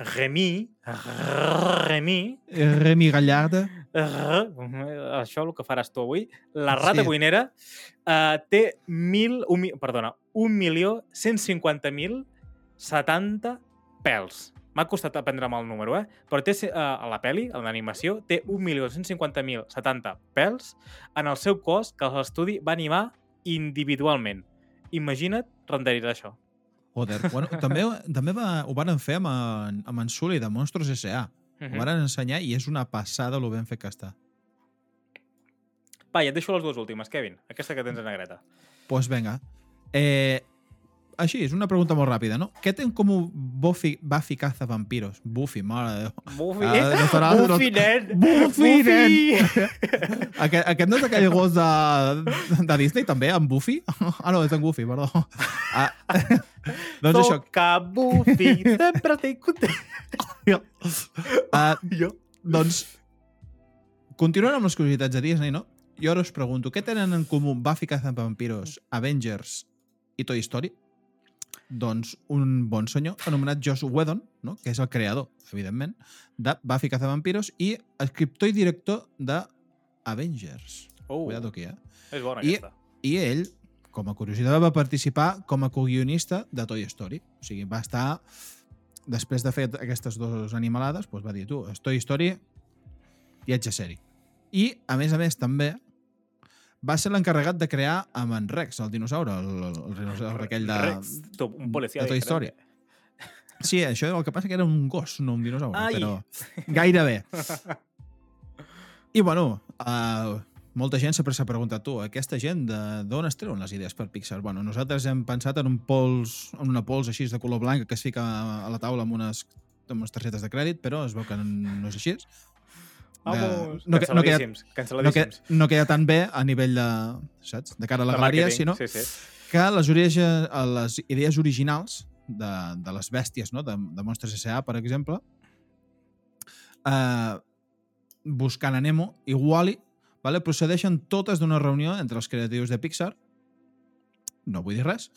Remy, Remy, Remy Gallarda. Uh, això el que faràs tu avui. La rata Sí. cuinera uh, té mil, un, perdona, 1.150.070 pèls. M'ha costat aprendre'm el número, eh? Però té, uh, a la peli, a l'animació, té 1.150.070 pèls en el seu cos que l'estudi va animar individualment. Imagina't renderitzar això. Joder, bueno, també, també va, ho van fer amb en, amb en Sully de Monstros S.A. Uh Ho van ensenyar i és una passada lo ben fet que està. Va, i et deixo les dues últimes, Kevin. Aquesta que tens a negreta. Doncs pues venga. Eh, així, és una pregunta molt ràpida, no? Què té en comú Buffy, Buffy caza vampiros? Buffy, mare de Déu. Buffy, Ah, no serà- no- Buffy, nen! Buffy, Aquest, aquest no és aquell gos de, de Disney, també, en Buffy? Ah, no, és en Goofy, perdó. Ah, doncs això, Toca Buffy, sempre te content. ah, Jo. doncs, continuant amb les curiositats de Disney, no? Jo ara us pregunto, què tenen en comú Buffy Cazavampiros, Avengers i Toy Story? Doncs un bon senyor anomenat Joss Whedon, no? que és el creador, evidentment, de Buffy Cazavampiros i escriptor i director de Avengers. Uh, Cuidado aquí, eh? és bona I- aquesta. I ell, com a curiositat, va participar com a co-guionista de Toy Story. O sigui, va estar... Després de fer aquestes dues animalades, doncs va dir, tu, Toy Story i ets a sèrie. I, a més a més, també va ser l'encarregat de crear amb en Rex, el dinosaure, el, el dinosaure aquell de... Rex, un policia de Toy diferent. Story. Sí, això el que passa que era un gos, no un dinosaure, Ai. però gairebé. I, bueno, uh, molta gent sempre s'ha preguntat, tu, aquesta gent d'on es treuen les idees per Pixar? Bueno, nosaltres hem pensat en un pols, en una pols així de color blanc que es fica a la taula amb unes, amb unes targetes de crèdit, però es veu que no és així. Vamos, no, que- no, queda, no, que, canceladíssims. no queda tan bé a nivell de, saps? de cara a la De galeria, sinó Sí, sí. que les, origi- les idees originals de, de les bèsties, no? de, de Monstres S.A., per exemple, eh, buscant a Nemo i Wall-E, vale? procedeixen totes d'una reunió entre els creatius de Pixar, no vull dir res,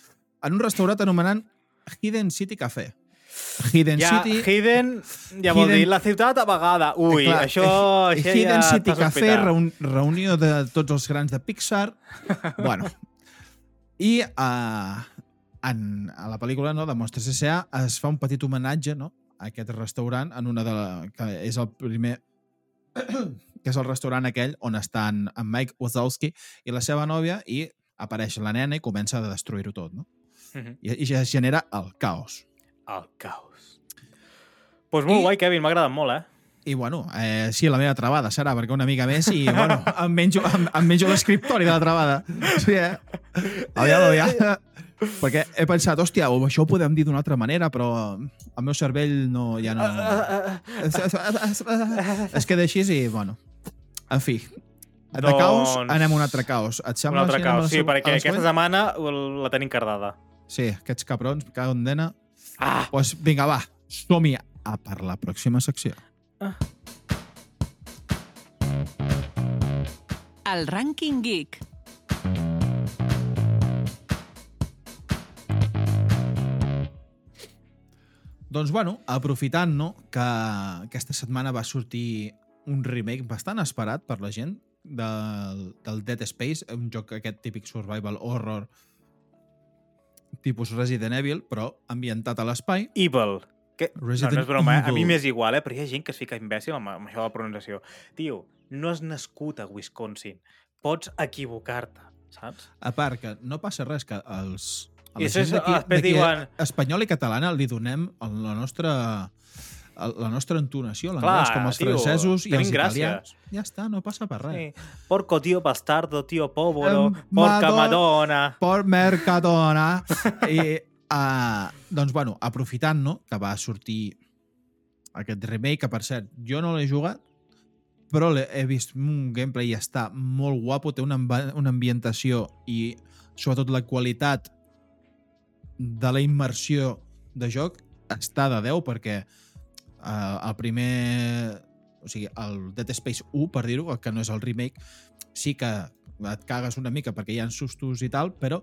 en un restaurant anomenant Hidden City Café. Hidden Ja, City... Hidden, ja vol Hidden- dir, la ciutat a vegada. Ui, Clar, això, eh, això Hidden ja City Café, reun, reunió de tots els grans de Pixar. bueno. I uh, en, a la pel·lícula no, de Monstres S.A. es fa un petit homenatge no, a aquest restaurant en una de la, que és el primer que és el restaurant aquell on estan en Mike Wazowski i la seva nòvia i apareix la nena i comença a destruir-ho tot, no? Mhm. I, i ja es genera el caos. El caos. Doncs pues molt I- guai, Kevin, m'ha agradat molt, eh? I, bueno, eh, sí, la meva travada serà, perquè una mica més i, bueno, em menjo, em, em menjo l'escriptori de la travada. Sí, eh? Aviam, aviam. Perquè he pensat, hòstia, això ho podem dir d'una altra manera, però el meu cervell no, ja no... Es queda així i, bueno, en fi. De Doncs- caos anem a un altre caos. Et Un sembla altre si anem a la caos, sí, perquè aquesta setmana la tenim cardada. Sí, aquests cabrons, cago en dena. Ah! Doncs pues, vinga, va, som-hi a per la pròxima secció. El Rànquing Geek. Doncs, bueno, aprofitant no, que aquesta setmana va sortir un remake bastant esperat per la gent del, del Dead Space, un joc aquest típic survival horror tipus Resident Evil, però ambientat a l'espai. Evil. Que... No, Resident no és broma, eh? A mi Evil. m'és igual, eh? Però hi ha gent que es fica imbècil amb, amb això de la pronunciació. Tio, no has nascut a Wisconsin. Pots equivocar-te, saps? A part que no passa res que els... a I la gent després- d'aquí- d'aquí, diuen- Espanyol i catalana li donem el- la nostra la nostra entonació, l'anglès, com els tio, francesos i els italians. Ja està, no passa per res. Sí. Porco tío bastardo, tío póvoro, Em, porca Madonna- madonna. por Mercadona. I, uh, doncs, bueno, aprofitant no, que va sortir aquest remake, que per cert, jo no l'he jugat, però he vist un gameplay i està molt guapo, té una, una ambientació i sobretot la qualitat de la immersió de joc està de 10 perquè eh, el primer o sigui, el Dead Space 1, per dir-ho, el que no és el remake, sí que et cagues una mica perquè hi ha sustos i tal, però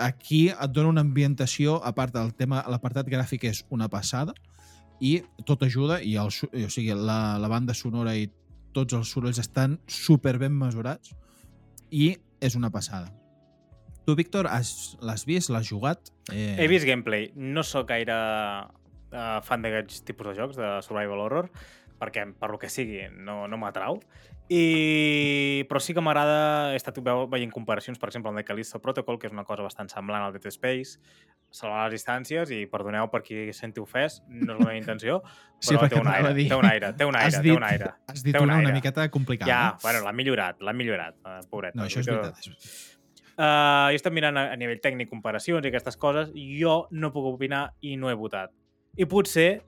aquí et dona una ambientació, a part del tema, l'apartat gràfic és una passada, i tot ajuda, i el, o sigui, la, la banda sonora i tots els sorolls estan super ben mesurats, i és una passada. Tu, Víctor, has- l'has vist? L'has jugat? Eh, He vist gameplay. No sóc gaire uh, fan d'aquests tipus de jocs, de survival horror, perquè, per lo que sigui, no, no m'atrau. I... Però sí que m'agrada... He estat veu- veient comparacions, per exemple, amb el Callisto Protocol, que és una cosa bastant semblant al Dead Space, salvar les distàncies, i perdoneu per qui senti ofès, no és la meva intenció, però Sí, té un aire, dir. té un aire, té un has aire, dit, té un aire. Has dit Té un una, una aire. miqueta complicada. Ja, eh? bueno, l'ha millorat, l'ha millorat, uh, pobret. No, això és veritat. Uh, jo estic mirant a, a nivell tècnic comparacions i aquestes coses, jo no puc opinar i no he votat. I potser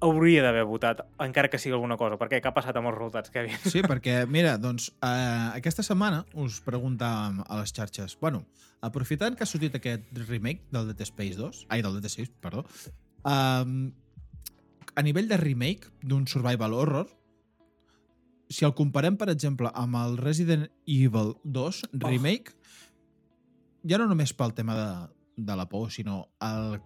hauria d'haver votat, encara que sigui alguna cosa, perquè què ha passat amb els resultats, Kevin? Sí, perquè, mira, doncs, eh, aquesta setmana us preguntàvem a les xarxes, bueno, aprofitant que ha sortit aquest remake del Dead Space 2, ai, del Dead Space, perdó, um, a nivell de remake d'un survival horror, si el comparem, per exemple, amb el Resident Evil 2 remake, ja no només pel tema de, de la por, sinó el,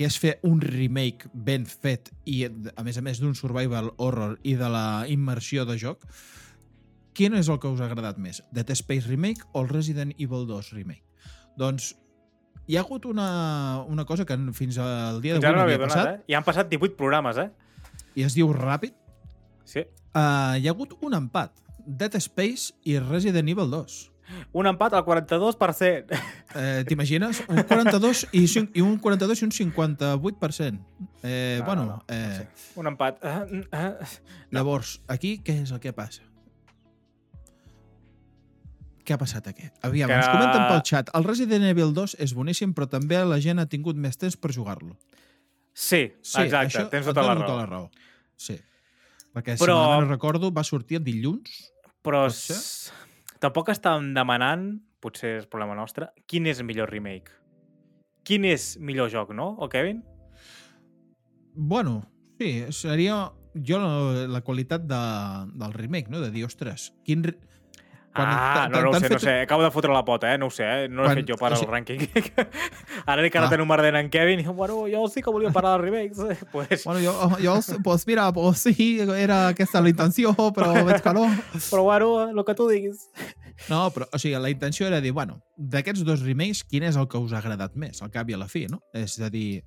que és fer un remake ben fet i, a més a més, d'un survival horror i de la immersió de joc, quin és el que us ha agradat més? Dead Space Remake o el Resident Evil 2 Remake? Doncs hi ha hagut una, una cosa que fins al dia d'avui no havia donat, passat eh? I han passat 18 programes, eh? i es diu ràpid. Sí. Uh, hi ha hagut un empat. Dead Space i Resident Evil 2. Un empat al 42%. Eh, T'imagines? Un 42 i, cin- i un 42 i un 58%. Eh, No, bueno, no, no, eh. Un empat. Uh, uh, Llavors, aquí què és el que passa? Què ha passat aquí? Aviam, Que- ens comenten pel xat. El Resident Evil 2 és boníssim, però també la gent ha tingut més temps per jugar-lo. sí, Sí, exacte, això tens tota la raó. la raó. Sí. Perquè, Però- si no recordo, va sortir el dilluns. Però Pot ser? s- tampoc estàvem demanant, potser és problema nostre, quin és millor remake. Quin és millor joc, no? O Kevin? Bueno, sí, seria jo la, la qualitat de, del remake, no? De dir, ostres, quin... Quan ah, no, no ho sé, fet- no sé. Acabo de fotre la pota, eh? No ho sé, eh? No l'he Quan- fet jo per o al sigui- rànquing. Ara dic que ara Ah. tenen un merder en Kevin i bueno, jo sí que volia parlar de remakes. eh? pues, Bueno, jo, jo, pues mira, pues sí, era aquesta la intenció, però veig que no. però bueno, el que tu diguis. No, però, o sigui, la intenció era dir, bueno, d'aquests dos remakes, quin és el que us ha agradat més, al cap i a la fi, no? És a dir,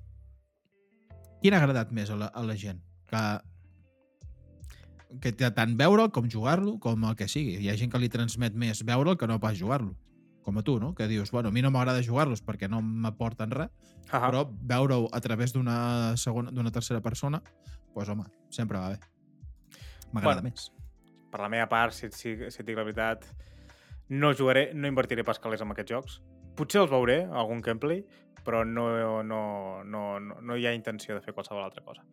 quin ha agradat més a la, a la gent? Que, que té tant veure'l com jugar-lo, com el que sigui. Hi ha gent que li transmet més veure'l que no pas jugar-lo. Com a tu, no? Que dius, bueno, a mi no m'agrada jugar-los perquè no m'aporten res, Ah però veure-ho a través d'una segona, d'una tercera persona, doncs, pues, home, sempre va bé. M'agrada Bueno. més. per la meva part, si, si, si et dic la veritat, no jugaré, no invertiré pas calés en aquests jocs. Potser els veuré, algun gameplay, però no, no, no, no, no hi ha intenció de fer qualsevol altra cosa.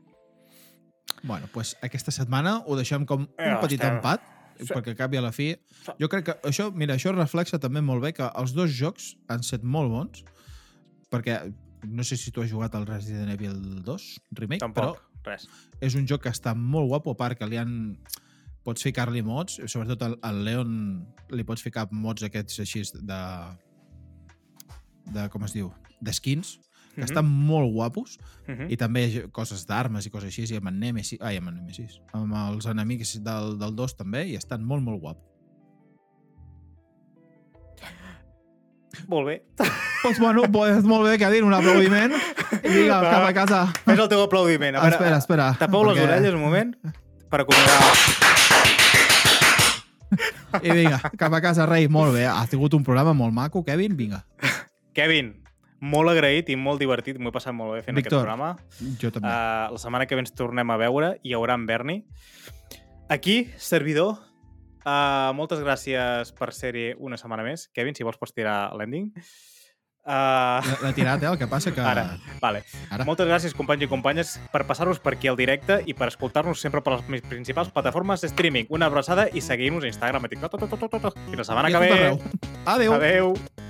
Bueno, pues aquesta setmana ho deixem com un Eh, petit empat, Sí. perquè acabi a la fi. Jo crec que això, mira, això reflexa també molt bé que els dos jocs han set molt bons, perquè no sé si tu has jugat al Resident Evil 2 Remake, Tampoc, però res. és un joc que està molt guapo, a part que li han... Pots ficar-li mods, sobretot al, al Leon li pots ficar mods aquests així de... de com es diu? De skins, que Mhm, estan molt guapos, mhm. i també coses d'armes i coses així, i amb en Nemesis, ai, amb en Nemesis, amb els enemics del, del 2 també, i estan molt, molt guapos. Molt bé. Doncs bueno, pues molt bé, Cadin, un aplaudiment. Vinga, Va. cap a casa. Fes el teu aplaudiment. A veure, espera, espera. Tapeu les perquè- orelles un moment per acomiadar. I vinga, cap a casa, rei. Molt bé, ha sigut un programa molt maco, Kevin, vinga. Kevin, molt agraït i molt divertit. M'ho he passat molt bé fent Víctor. aquest programa. Jo també. Uh, la setmana que ve ens tornem a veure. Hi haurà en Berni. Aquí, servidor. Uh, moltes gràcies per ser-hi una setmana més. Kevin, si vols pots tirar l'ending. Uh, L'he tirat, eh? El que passa que... ara, vale. Ara. Moltes gràcies, companys i companyes, per passar-vos per aquí al directe i per escoltar-nos sempre per les principals plataformes de streaming. Una abraçada i seguim-nos a Instagram, a TikTok, tot, tot, tot, tot. Fins la setmana I que ve. Adéu. Adeu.